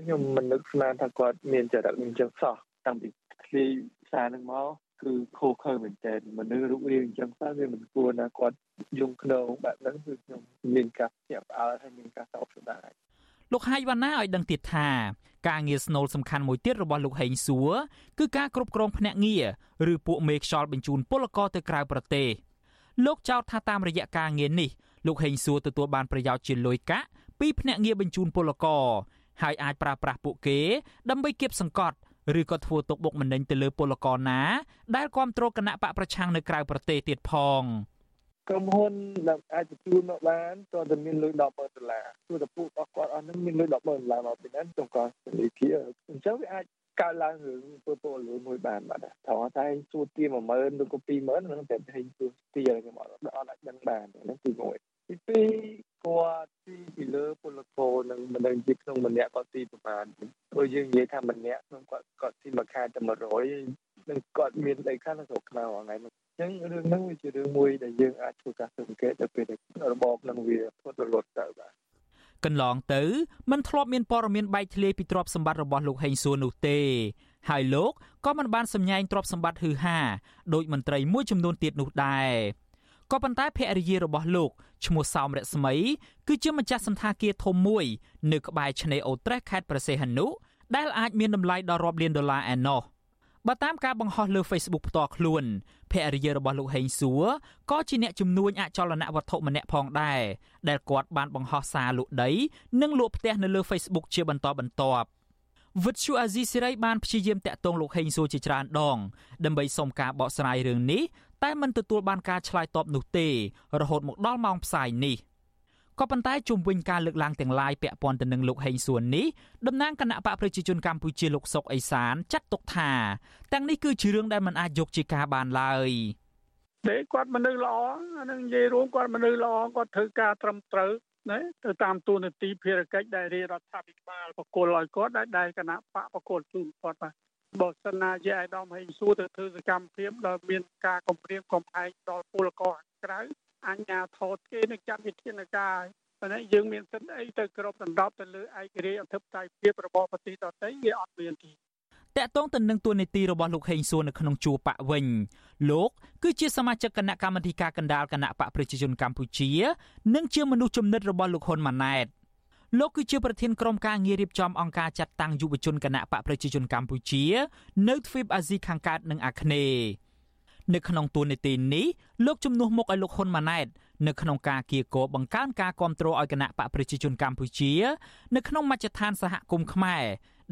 ខ្ញុំមិននឹកស្មានថាគាត់មានចរិតអញ្ចឹងសោះតាំងពីឃ្លីសារនឹងមកគឺខូខើមែនតើមនុស្សរូបរាងអញ្ចឹងតើវាមិនគួរណាគាត់យំខ្នងបែបហ្នឹងគឺខ្ញុំមានការភ្ញាក់ផ្អើលហើយមានការសោកស្ដាយ លោកហៃវ៉ាណាឲ្យដឹងទៀតថាការងារស្នូលសំខាន់មួយទៀតរបស់លោកហេងសួរគឺការគ្រប់គ្រងភ្នាក់ងារឬពួកមេខ្យល់បញ្ជូនពលករទៅក្រៅប្រទេសលោកចោទថាតាមរយៈការងារនេះលោកហេងសួរទទួលបានប្រយោជន៍ជាលុយកាក់ពីភ្នាក់ងារបញ្ជូនពលករហើយអាចប្រើប្រាស់ពួកគេដើម្បីគៀបសង្កត់ឬក៏ធ្វើទុកបុកម្នេញទៅលើពលករណាដែលគ្រប់គ្រងគណៈបកប្រឆាំងនៅក្រៅប្រទេសទៀតផង។ ក្រុមហ៊ុនដែលអាចបញ្ជូនមកបានក៏តែមានលុយ100000ដុល្លារព្រោះតែពួករបស់គាត់អស់ហ្នឹងមានលុយ100000ដុល្លារមកពីហ្នឹងក្នុងកធនាគារអញ្ចឹងវាអាចកើតឡើងរឿងពលពលលួយមួយបានបាទថតតែសួរទា10000ឬក៏20000ហ្នឹងតែតែសួរទាខ្ញុំអត់អត់អាចដឹងបានហ្នឹងគឺមួយទីពីរគាត់ទីពីលើពលករនឹងមិនដឹងជាក្នុងម្នាក់គាត់ទីប្រហែលព្រោះយើងនិយាយថាម្នាក់ក្នុងគាត់គាត់ទីមួយខែតែ100នឹងគាត់មានអីខ្លះនៅស្រុកខ្មែរថ្ងៃហ្នឹងអញ្ចឹងរឿងហ្នឹងវាជារឿងមួយដែលយើងអាចធ្វើការសង្កេតដល់ពេលដែលរបបនឹងវាធ្វើទៅលត់ទៅបាទកន្លងទៅมันធ្លាប់មានព័ត៌មានបែកធ្លាយពីទ្រព្យសម្បត្តិរបស់លោកហេងសួរនោះទេ ហើយលោកក៏មិនបានសម្ញែងទ្រព្យសម្បត្តិហឺហាដោយមន្ត្រីមួយចំនួនទៀតនោះដែរក៏ប៉ុន្តែភរិយារបស់លោកឈ្មោះសោមរស្មី គឺជាម្ចាស់សន្តាគារធំមួយ នៅក្បែរឆ្នេរអូត្រេសខេត្តព្រះសីហនុដែលអាចមានតម្លៃដល់រាប់លានដុល្លារឯណោះ។ បើតាមការបង្ហោះលើ Facebook ផ្ទាល់ខ្លួនភរិយារបស់លោកហេងសួរក៏ជាអ្នកជំនួញអចលនវត្ថុម្នាក់ផងដែរដែលគាត់បានបង្ហោះសារលក់ដី និងលក់ផ្ទះនៅលើ Facebook ជាបន្តបន្ទាប់វិទ្យុអាស៊ីសេរីបានព្យាយាមតាក់ទងលោកហេងសួរជាច្រើនដងដើម្បីសុំការបកស្រាយរឿងនេះតែមិនទទួលបានការឆ្លើយតបនោះទេរហូតមកដល់ម៉ោងផ្សាយនេះ ក៏ប៉ុន្តែជុំវិញការលើកឡើងទាំងឡាយពាក់ព័ន្ធទៅនឹងលោកហេងសួននេះតំណាងគណៈបកប្រជាជនកម្ពុជាលោកសុកអេសានចាត់ទុកថាទាំងនេះគឺជារឿងដែលមិនអាចយកជាការបានឡើយទេគាត់មនុស្សល្អអានឹងនិយាយរួមគាត់មនុស្សល្អគាត់ធ្វើការត្រឹមត្រូវណាទៅតាមទូនាទីភារកិច្ចដែលរាជរដ្ឋាភិបាលបកគលឲ្យគាត់ដែលដែលគណៈបកបកគលជូនគាត់បាទបើសិនណាជាអាយដាមហេងសួរទៅធ្វើសកម្មភាពដែលមានការគំរាមកំហែងដល់ពលករក្រៅ អញ្ញាធតគេនឹងចាត់វិធានការប៉ុន្តែយើងមានសិទ្ធិអីទៅគ្រប់ដណ្ដប់ទៅលើឯករាជ្យអធិបតេយ្យភាពរបស់ប្រទេសដទៃវាអត់មានទេតកតងទៅនឹងទួនាទីរបស់លោកហេងសួរនៅក្នុងជួរបកវិញលោកគឺជាសមាជិកគណៈកម្មាធិការកណ្ដាលគណៈបកប្រជាជនកម្ពុជា និងជាមនុស្សចំណិតរបស់លោកហ៊ុនម៉ាណែតលោកគឺជាប្រធានក្រុមការងាររៀបចំអង្គការចាត់តាំងយុវជនគណៈបកប្រជាជនកម្ពុជា នៅទ្វីបអាស៊ីខាងកើតនិងអាគ្នេយ៍ នៅក្នុងទួនាទីនេះលោកជំនួសមុខឲ្យលោកហ៊ុនម៉ាណែតនៅក្នុងការគៀកោបង្កើនការគ្រប់គ្រងឲ្យគណៈបកប្រជាជនកម្ពុជា នៅក្នុងមជ្ឈដ្ឋានសហគមន៍ខ្មែរ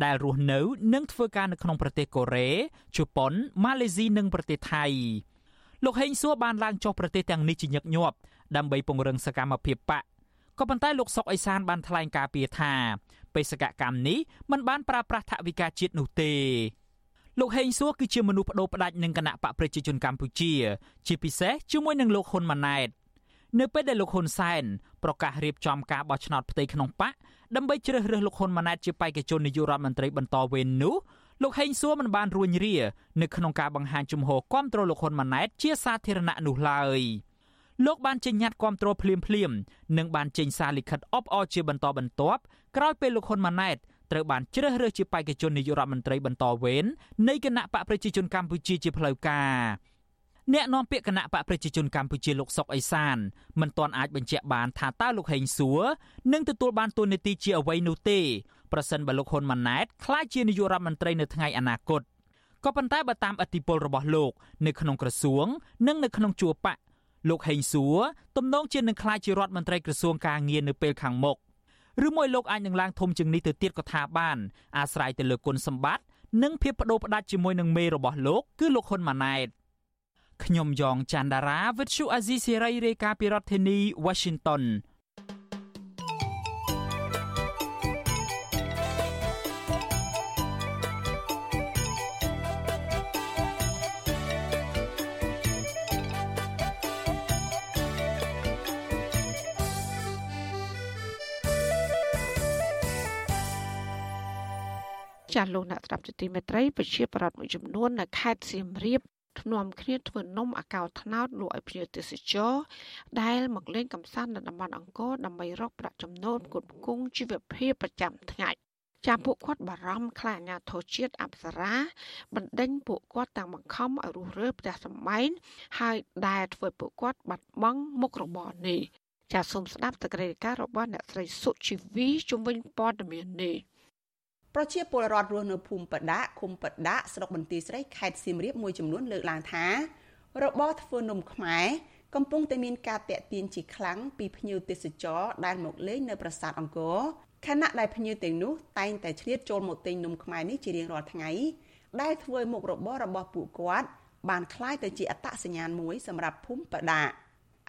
ដែលរស់នៅនិងធ្វើការនៅក្នុងប្រទេសកូរ៉េជប៉ុនម៉ាឡេស៊ីនិងប្រទេសថៃលោកហេងសួរបានឡើងចុះប្រទេសទាំងនេះជាញឹកញាប់ដើម្បីពង្រឹងសកម្មភាពបកក៏ប៉ុន្តែលោកសុកអេសានបានថ្លែងការពីថាបេសកកម្មនេះមិនបានប្រើប្រាស់ថវិកាជាតិនោះទេ លោកហេងសួរគឺជាមនុស្សបដូរផ្ដាច់នឹងគណៈបកប្រជាជនកម្ពុជា ជាពិសេសជាមួយនឹងលោកហ៊ុនម៉ាណែតនៅពេលដែលលោកហ៊ុនសែនប្រកាសរៀបចំការបោះឆ្នោតផ្ទៃក្នុងបកដើម្បីជ្រើសរើសលោកហ៊ុនម៉ាណែតជាបេក្ខជននាយករដ្ឋមន្ត្រីបន្តវេននោះលោកហេងសួរមិនបានរួញរានៅក្នុងការបង្ហាញជំហរគាំទ្រលោកហ៊ុនម៉ាណែតជាសាធារណៈនោះឡើយលោកបានចេញញត្តិគាំទ្រភ្លាមភ្លាមនិងបានចេញសារលិខិតអបអរជាបន្តបន្ទាប់ក្រោយពេលលោកហ៊ុនម៉ាណែត ត្រូវបានជ្រើសរើសជាបេក្ខជននាយករដ្ឋមន្ត្រីបន្តវេននៃគណៈបកប្រជាជនកម្ពុជាជាផ្លូវការអ្នកនាំពាក្យគណៈបកប្រជាជនកម្ពុជាលោកសុកអេសានមិនទាន់អាចបញ្ជាក់បានថាតើលោកហេងសួរនឹងទទួលបានតួនាទីជាអ្វីនោះទេប្រសិនបើលោកហ៊ុនម៉ាណែតក្លាយជានាយករដ្ឋមន្ត្រីនៅថ្ងៃអនាគតក៏ប៉ុន្តែបើតាមអធិបុលរបស់លោកនៅក្នុងក្រសួង និងនៅក្នុងជួរបកលោកហេងសួរទំនងជានឹងក្លាយជារដ្ឋមន្ត្រីក្រសួងការងារនៅពេលខាងមុខ ឬមួយលោកអាចនឹងឡើងធំជាងនេះទៅទៀតក៏ថាបានអាស្រ័យទៅលើគុណសម្បត្តិនិងភាពបដូរផ្ដាច់ជាមួយនឹងមេរបស់លោកគឺលោកហ៊ុនម៉ាណែតខ្ញុំយ៉ងច័ន្ទដារាវិទ្យុអាស៊ីសេរីរាយការណ៍ពីរដ្ឋធានី Washington ចាស់លោកអ្នកស្ដាប់ជាទីមេត្រីប្រជាប្រដ្ឋមួយចំនួននៅខេត្តសៀមរាបធ្នំគ្នាធ្វើនំអាកោត្នោតលក់ឲ្យភ្ញៀវទេសចរដែលមកលេងកម្សាន្តនៅតំបន់អង្គរដើម្បីរកប្រាក់ចំណូលគ្រប់គង់ជីវភាពប្រចាំថ្ងៃចាពួកគាត់បារម្ភខ្លាចអាញាធរជាតិអប្សរាបណ្ដេញពួកគាត់តាំងបង្ខំឲ្យរុះរើផ្ទះសម្បែងហើយដែលធ្វើពួកគាត់បាត់បង់មុខរបរនេះចាសូមស្ដាប់តក្រិការរបស់អ្នកស្រីសុជីវីជំនាញព័ត៌មាននេះ ប្រជាពលរដ្ឋរស់នៅភូមិបដាឃុំបដាស្រុកបន្ទាយស្រីខេត្តសៀមរាបមួយចំនួនលើកឡើងថារបរធ្វើនំខ្មែរកំពុងតែមានការតាក់ទាញជាខ្លាំងពីភ្ញៀវទេសចរដែលមកលេងនៅប្រាសាទអង្គរខណៈដែលភ្ញៀវទាំងនោះតែងតែឆ្លៀតចូលមកទិញនំខ្មែរនេះជារៀងរាល់ថ្ងៃដែលធ្វើមុខរបររបស់ពួកគាត់បានคล้ายទៅជាអត្តសញ្ញាណមួយសម្រាប់ភូមិបដា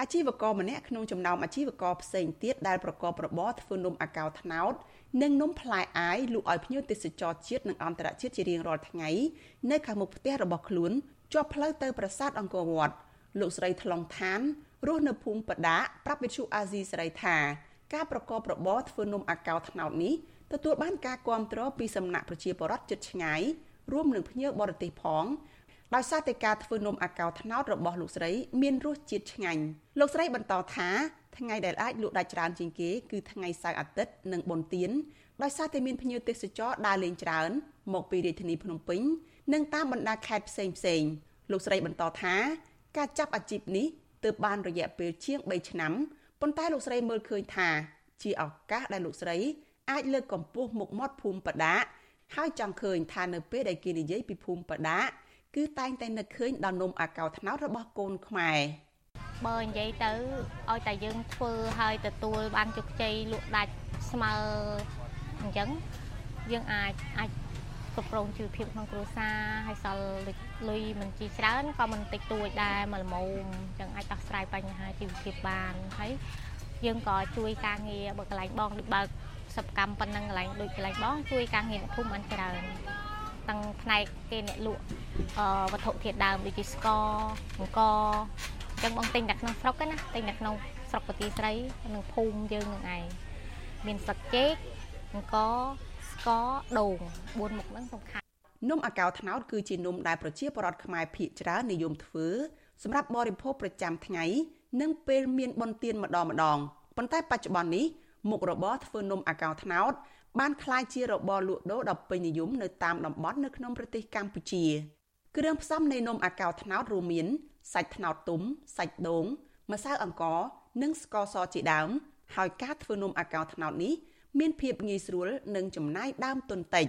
អាជីវករម្នាក់ក្នុងចំណោមអាជីវករផ្សេងទៀតដែលប្រកបរបរធ្វើនំអាកោត្នោត និងនំផ្លែអាយលក់ឲ្យភ្ញៀវទេសចរជាតិនិងអន្តរជាតិជារៀងរាល់ថ្ងៃនៅខាងមុខផ្ទះរបស់ខ្លួនជាប់ផ្លូវទៅប្រាសាទអង្គរវត្តលោកស្រីថ្លុងឋានរស់នៅភូមិបដាប្រាប់វិទ្យុអាស៊ីសេរីថា ការប្រកបរបរធ្វើនំអាកោត្នោតនេះទទួលបានការគាំទ្រពីសំណាក់ប្រជាពលរដ្ឋជិតឆ្ងាយរួមនឹងភ្ញៀវបរទេសផងដោយសារតែការធ្វើនំអាកោត្នោតរបស់លោកស្រី មានរសជាតិឆ្ងាញ់លោកស្រីបន្តថាថ្ងៃដែលអាចលក់ដាច់ច្រើនជាងគេគឺថ្ងៃសៅរ៍អាទិត្យនិងបុណ្យទានដោយសារតែមានភ្ញៀវទេសចរដើរលេងច្រើន មកពីរាជធានីភ្នំពេញនិងតាមបណ្ដាខេត្តផ្សេងផ្សេងលោកស្រីបន្តថាការចាប់អាជីពនេះទើបបានរយៈពេលជាង3ឆ្នាំប៉ុន្តែលោកស្រីមើលឃើញថា ជាឱកាសដែលលោកស្រី អាចលើកកម្ពស់មុខមាត់ភូមិបដាហើយចង់ឃើញថានៅពេលដែលគេនិយាយពីភូមិបដាគឺតែងតែនឹកឃើញដល់នំអាកោត្នោតរបស់កូនខ្មែរ បើនិយាយទៅឲ្យតែយើងធ្វើឲ្យទទួលបានជោគជ័យលក់ដាច់ស្មើអញ្ចឹងយើងអាចអាចគ្រប់គ្រងជីវភាពក្នុងគ្រួសារហើយសល់លុយមិនជីច្រើនក៏មិនតិចតួចដែរមកល្មមចឹងអាចដោះស្រាយបញ្ហាជីវភាពបានហើយយើងក៏ជួយការងារបើកន្លែងបងដូចបើកសកម្មប៉ុណ្ណឹងកន្លែងដូចកន្លែងបងជួយការងារអ្នកភូមិបានច្រើនទាំងផ្នែកគេអ្នកលក់វត្ថុធាតុដើមដូចជាស្ករអង្គអញ្ចឹងបងទិញតែក្នុងស្រុកណាទិញតែក្នុងស្រុកពទាស្រីនិងភូមិយើងនឹងឯងមានស្លឹកចេកអង្គស្ករដូង4មុខហ្នឹងសំខាន់នំអាកោត្នោតគឺជានំដែលប្រជាពលរដ្ឋខ្មែរភាគច្រើននិយមធ្វើសម្រាប់បរិភោគប្រចាំថ្ងៃ និងពេលមានបុណ្យទានម្ដងម្ដងប៉ុន្តែបច្ចុប្បន្ននេះមុខរបរធ្វើនំអាកោត្នោតបានក្លាយជារបរលក់ដូរដ៏ពេញនិយមនៅតាមតំបន់នៅក្នុងប្រទេសកម្ពុជាគ្រឿងផ្សំនៃនំអាកោត្នោតរួមមាន សាច់ត្នោតទុំសាច់ដូងម្សៅអង្ករនិងស្ករសជាដើម ហើយការធ្វើនំអាកោត្នោតនេះមានភាពងាយស្រួលនិងចំណាយដើមទុនតិច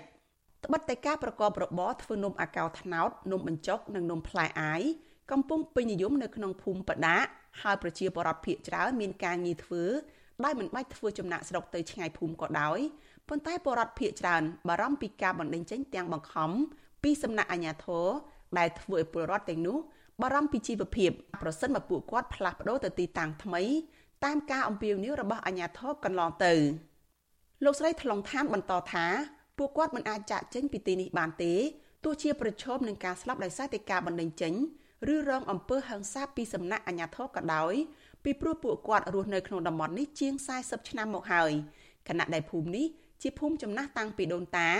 ត្បិតតែការប្រកបរបរធ្វើនំអាកោត្នោតនំបញ្ចុកនិងនំផ្លែអាយកំពុងពេញនិយមនៅក្នុងភូមិបដាហើយប្រជាពលរដ្ឋភាគច្រើនមានការងារធ្វើដោយមិនបាច់ធ្វើចំណាក់ស្រុកទៅឆ្ងាយភូមិក៏ដោយប៉ុន្តែពលរដ្ឋភាគច្រើនបារម្ភពីការបណ្តេញចេញទាំងបង្ខំពីសំណាក់អាជ្ញាធរដែលធ្វើឲ្យពលរដ្ឋទាំងនោះ បារម្ភពីជីវភាពប្រសិនបើពួកគាត់ផ្លាស់ប្ដូរទៅទីតាំងថ្មី តាមការអំពាវនាវរបស់អាជ្ញាធរកន្លងទៅលោកស្រីថ្លុងឋានបន្តថាពួកគាត់មិនអាចចាក់ចេញពីទីនេះបានទេទោះជាប្រឈមនឹងការស្លាប់ដោយសារតែការបណ្តេញចេញឬរងអំពើហិង្សាពីសំណាក់អាជ្ញាធរក៏ដោយពីព្រោះពួកគាត់រស់នៅក្នុងតំបន់នេះជាង40ឆ្នាំមកហើយខណៈដែលភូមិនេះជាភូមិចំណាស់តាំងពីដូនតា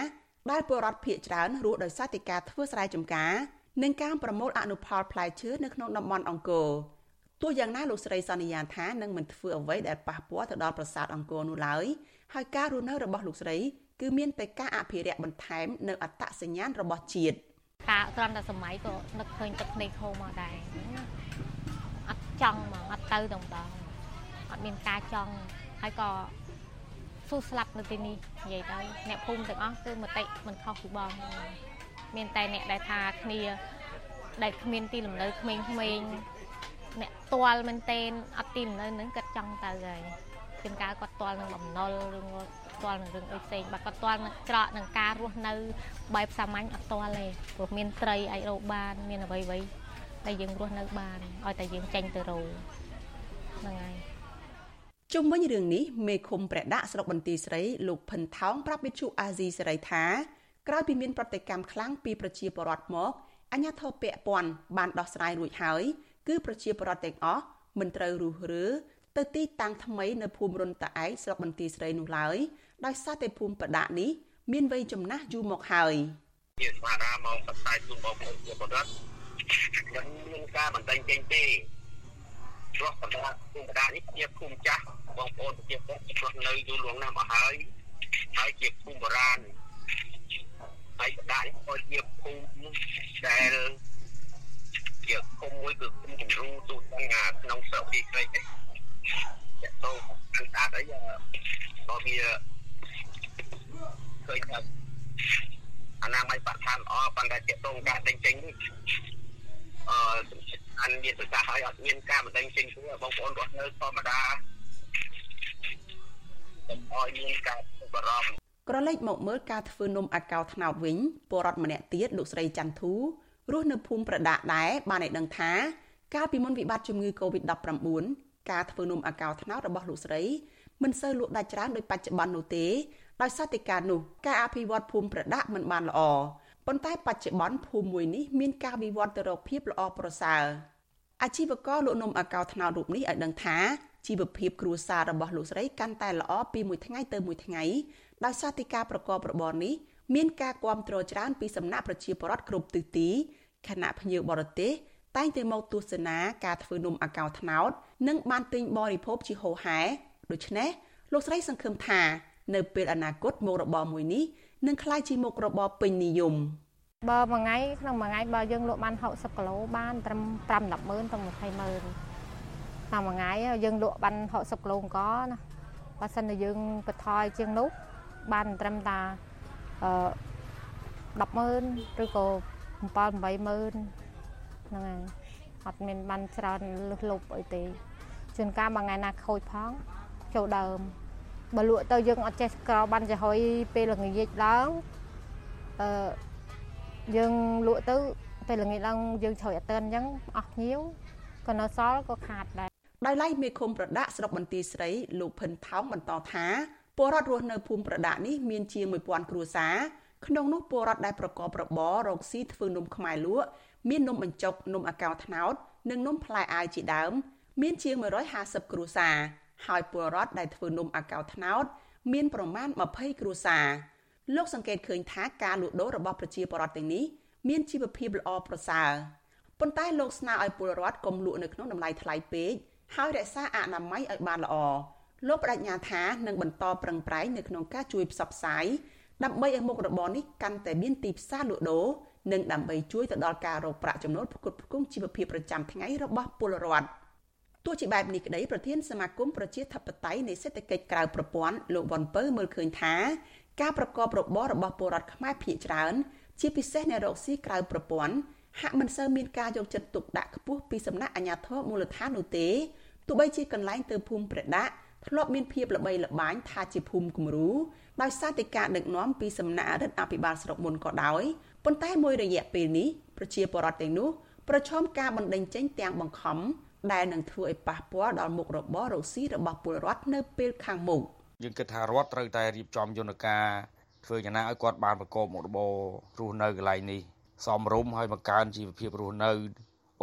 ដែលពលរដ្ឋភៀសច្រើនរស់ដោយសារតែការធ្វើស្រែចម្ការ និងការប្រមូលអនុផលផ្លែឈើនៅក្នុងតំបន់អង្គរទោះយ៉ាងណាលោកស្រីសន្យាថានឹងមិនធ្វើអ្វីដែលប៉ះពាល់ទៅដល់ប្រាសាទអង្គរនោះឡើយហើយការរស់នៅរបស់លោកស្រីគឺមានតែការអភិរក្សបន្ថែមនៅអត្តសញ្ញាណរបស់ជាតិការត្រង់តែសម័យក៏នឹកឃើញទឹកភ្នែកហូរមកដែរអត់ចង់មកអត់ទៅតែម្ដងអត់មានការចង់ហើយក៏ស៊ូស្លាប់នៅទីនេះនិយាយទៅអ្នកភូមិទាំងអស់គឺមតិមិនខុសពីបង មានតែអ្នកដែលថាគ្នាដែលគ្មានទីលំនៅក្មេងៗអ្នកទាល់មែនតែនអត់ទីលំនៅនឹងគាត់ចង់ទៅហើយជាងការគាត់ទាល់នឹងបំណុលឬទាល់នឹងរឿងអីផ្សេងបើគាត់ទាល់នឹងច្រកនឹងការរស់នៅបែបសាមញ្ញអត់ទាល់ទេព្រោះមានត្រីអាចរកបាន មានអ្វីអ្វីដែលយើងរស់នៅបានឲ្យតែយើងចេញទៅរកហ្នឹងហើយជុំវិញរឿងនេះមេឃុំព្រះដាក់ស្រុកបន្ទាយស្រីលោកផិនថោងប្រាប់វិទ្យុអាស៊ីសេរីថា ក្រោយពីមានប្រតិកម្មខ្លាំងពីប្រជាពលរដ្ឋមកអញ្ញាធិបពាក់ព័ន្ធបានដោះស្រាយរួចហើយគឺប្រជាពលរដ្ឋទាំងអស់មិនត្រូវរុះរើទៅទីតាំងថ្មីនៅភូមិរុនតាឯកស្រុកបន្ទាយស្រីនោះឡើយដោយសារតែភូមិបដានេះមានវ័យចំណាស់យូរមកហើយជាស្មារតីមកបផ្សាយជូនបងប្អូនជាពលរដ្ឋមិនមានការបន្តចេញទេព្រោះបណ្ដាភូមិបដានេះជាភូមិចាស់បងប្អូនប្រជាពលរដ្ឋឆ្លោះនៅយូរលងណាស់មកហើយហើយជាភូមិបុរាណ ហើយបដានេះក៏ជាភូមិដែលជាភូមិមួយគឺភូមិគំរូទូទាំងក្នុងស្រុកទីស្រីទេចាក់ទៅខាងស្អាតអីក៏វាឃើញថាអនាម័យបរិស្ថានល្អប៉ុន្តែទាក់ទងការដេញចេញនេះអឺអនមានប្រកាសឲ្យអត់មានការបណ្ដេញចេញទេបងប្អូនរស់នៅធម្មតាខ្ញុំឲ្យមានការបារម្ភ ក្រឡេកមកមើលការធ្វើនំអាកោត្នោតវិញពលរដ្ឋម្នាក់ទៀតលោកស្រីច័ន្ទធូរស់នៅភូមិប្រដាក់ដែរបានឲ្យដឹងថាកាលពីមុនវិបត្តិជំងឺ Covid-19 ការធ្វើនំអាកោត្នោតរបស់លោកស្រីមិនសូវលក់ដាច់ច្រើនដោយបច្ចុប្បន្ននោះទេដោយសារតែការនោះការអភិវឌ្ឍភូមិប្រដាក់មិនបានល្អប៉ុន្តែបច្ចុប្បន្នភូមិមួយនេះមានការវិវត្តទៅរកភាពល្អប្រសើរអាជីវករលក់នំអាកោត្នោតរូបនេះឲ្យដឹងថាជីវភាពគ្រួសាររបស់លោកស្រីកាន់តែល្អពីមួយថ្ងៃទៅមួយថ្ងៃ ដោយសារតែការប្រកបរបរនេះមានការគ្រប់គ្រងច្រើនពីសំណាក់ប្រជាពលរដ្ឋគ្រប់ទិសទីខណៈភ្ញៀវបរទេសតែងតែមកទស្សនាការធ្វើនំអាកោត្នោត និងបានទិញបរិភោគជាហូរហែដូច្នេះលោកស្រីសង្ឃឹមថានៅពេលអនាគតមុខរបរមួយនេះនឹងក្លាយជាមុខរបរពេញនិយមបើមួយថ្ងៃក្នុងមួយថ្ងៃបើយើងលក់បាន60គីឡូបានត្រឹម5 10ម៉ឺនទៅ20ម៉ឺនតាមមួយថ្ងៃយើងលក់បាន60គីឡូអង្គណាបើសិនតែយើងបន្ថយជាងនោះ បានត្រឹមតាអឺ10ម៉ឺនឬក៏7 8ម៉ឺនហ្នឹងហើយអត់មានបានច្រើនលឹះលុបអីទេជួនកាលមួយថ្ងៃណាខូចផងចូលដើមបើលក់ទៅយើងអត់ចេះក្របានចំហុយពេលល្ងាចឡើងអឺយើងលក់ទៅពេលល្ងាចឡើងយើងជ្រោយអត់ទាន់អញ្ចឹងអស់ភ្ញៀវក៏នៅសល់ក៏ខាតដែរដោយឡែកមេឃុំប្រដាក់ស្រុកបន្ទាយស្រីលោកភិនថោងបន្តថា ពលរដ្ឋរស់នៅភូមិប្រដាក់នេះមានជាង1000គ្រួសារក្នុងនោះពលរដ្ឋដែលប្រកបរបររកស៊ីធ្វើនំខ្មែរលក់មាននំបញ្ចុកនំអាកោត្នោត និងនំផ្លែអាវជាដើម មានជាង150គ្រួសារហើយពលរដ្ឋដែលធ្វើនំអាកោត្នោត មានប្រមាណ20គ្រួសារលោកសង្កេតឃើញថាការលក់ដូររបស់ប្រជាពលរដ្ឋទាំងនេះមានជីវភាពល្អប្រសើរប៉ុន្តែលោកស្នើឲ្យពលរដ្ឋកុំលក់នៅក្នុងតម្លៃថ្លៃពេកហើយរក្សាអនាម័យឲ្យបានល្អ លោកបដិញ្ញាថានឹងបន្តប្រឹងប្រែងនៅក្នុងការជួយផ្សព្វផ្សាយដើម្បីឲ្យមុខរបរនេះកាន់តែមានទីផ្សារលក់ដូរនិងដើម្បីជួយទៅដល់ការរកប្រាក់ចំណូលផ្គត់ផ្គង់ជីវភាពប្រចាំថ្ងៃរបស់ពលរដ្ឋទោះជាបែបនេះក្តីប្រធានសមាគមប្រជាធិបតេយ្យនៃសេដ្ឋកិច្ចក្រៅប្រព័ន្ធលោកវ៉ាន់ពៅមើលឃើញថាការប្រកបរបររបស់ពលរដ្ឋខ្មែរភាគច្រើន ជាពិសេសអ្នករកស៊ីក្រៅប្រព័ន្ធហាក់មិនសូវមានការយកចិត្តទុកដាក់ខ្ពស់ពីសំណាក់អាជ្ញាធរមូលដ្ឋាននោះទេទោះបីជាកន្លែងទៅភូមិប្រដាក់ ធ្លាប់មានភាពល្បីល្បាញថាជាភូមិគំរូដោយសារតែការដឹកនាំពីសំណាក់រដ្ឋាភិបាលស្រុកមុនក៏ដោយប៉ុន្តែមួយរយៈពេលនេះប្រជាពលរដ្ឋទាំងនោះប្រឈមការបណ្តេញចេញទាំងបង្ខំដែលនឹងធ្វើឲ្យប៉ះពាល់ដល់មុខរបររកស៊ីរបស់ពលរដ្ឋនៅពេលខាងមុខយើងគិតថារដ្ឋត្រូវតែរៀបចំយន្តការធ្វើយ៉ាងណាឲ្យគាត់បានប្រកបមុខរបររស់នៅកន្លែងនេះសមរម្យហើយបង្កើនជីវភាពរស់នៅ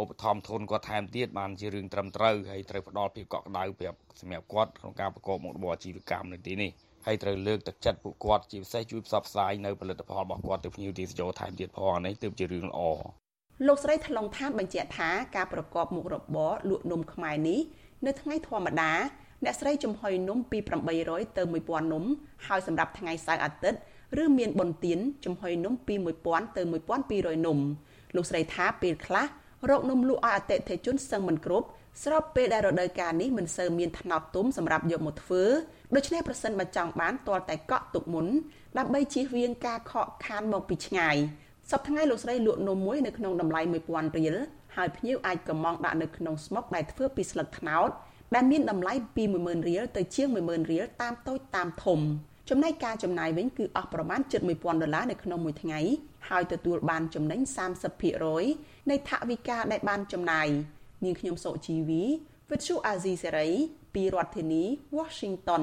ឧបត្ថម្ភធនគាត់ថែមទៀតបានជារឿងត្រឹមត្រូវហើយត្រូវផ្ដល់ភាពកក់ក្ដៅប្រាប់សម្រាប់គាត់ក្នុងការប្រកបមុខរបរអាជីវកម្មនៅទីនេះហើយត្រូវលើកទឹកចិត្តពួកគាត់ជាពិសេសជួយផ្សព្វផ្សាយនៅផលិតផលរបស់គាត់ទៅភ្ញៀវទេសចរថែមទៀតផងនេះទើបជារឿងល្អលោកស្រីថ្លុងថានបញ្ជាក់ថាការប្រកបមុខរបរលក់នំខ្មែរនេះនៅថ្ងៃធម្មតាអ្នកស្រីចំហុយនំពី800ទៅ1000នំហើយសម្រាប់ថ្ងៃសៅរ៍អាទិត្យឬមានបុណ្យទានចំហុយនំពី1000ទៅ1200នំលោកស្រីថាពេលខ្លះ រកនំលក់ឲ្យអតិថិជនសឹងមិនគ្រប់ស្របពេលដែលរដូវកាលនេះមិនសូវមានថ្នោតទុំសម្រាប់យកមកធ្វើដូច្នេះប្រសិនបើចង់បានទាល់តែកក់ទុកមុនដើម្បីជៀសវាងការខកខានមកពីឆ្ងាយសប្តាហ៍ថ្ងៃលោកស្រីលក់នំមួយនៅក្នុងតម្លៃ1000រៀលហើយភ្ញៀវអាចកំងដាក់នៅក្នុងស្មុកដែលធ្វើពីស្លឹកត្នោតដែលមានតម្លៃពី10000រៀលទៅជាង10000រៀលតាមតូចតាមធំ ចំណែកការចំណាយវិញគឺអស់ប្រមាណ71000ដុល្លារនៅក្នុងមួយថ្ងៃហើយទទួលបានចំណេញ30%នៃថវិកាដែលបានចំណាយនាងខ្ញុំសុជីវីវិទ្យុអាស៊ីសេរីពីរដ្ឋធានី Washington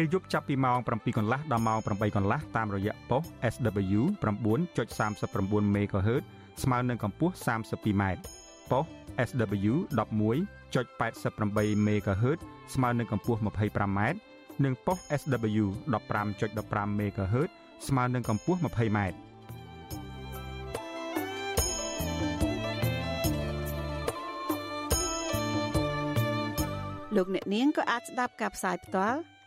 ពេលយប់ចាប់ពីម៉ោង7កន្លះដល់ម៉ោង8កន្លះតាមរយៈប៉ុស SW 9.39 MHz ស្មើនឹងកម្ពស់ 32m ប៉ុស SW 11.88 MHz ស្មើនឹងកម្ពស់ 25m និងប៉ុស SW 15.15 MHz ស្មើនឹងកម្ពស់ 20m លោកអ្នកនាងក៏អាចស្ដាប់ការផ្សាយផ្ទាល់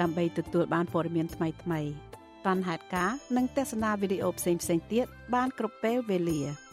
ដើម្បីទទួលបានព័ត៌មានថ្មីៗតាន់ហេតុការនិងទស្សនាវីដេអូផ្សេងៗទៀតបានគ្រប់ពេលវេលា។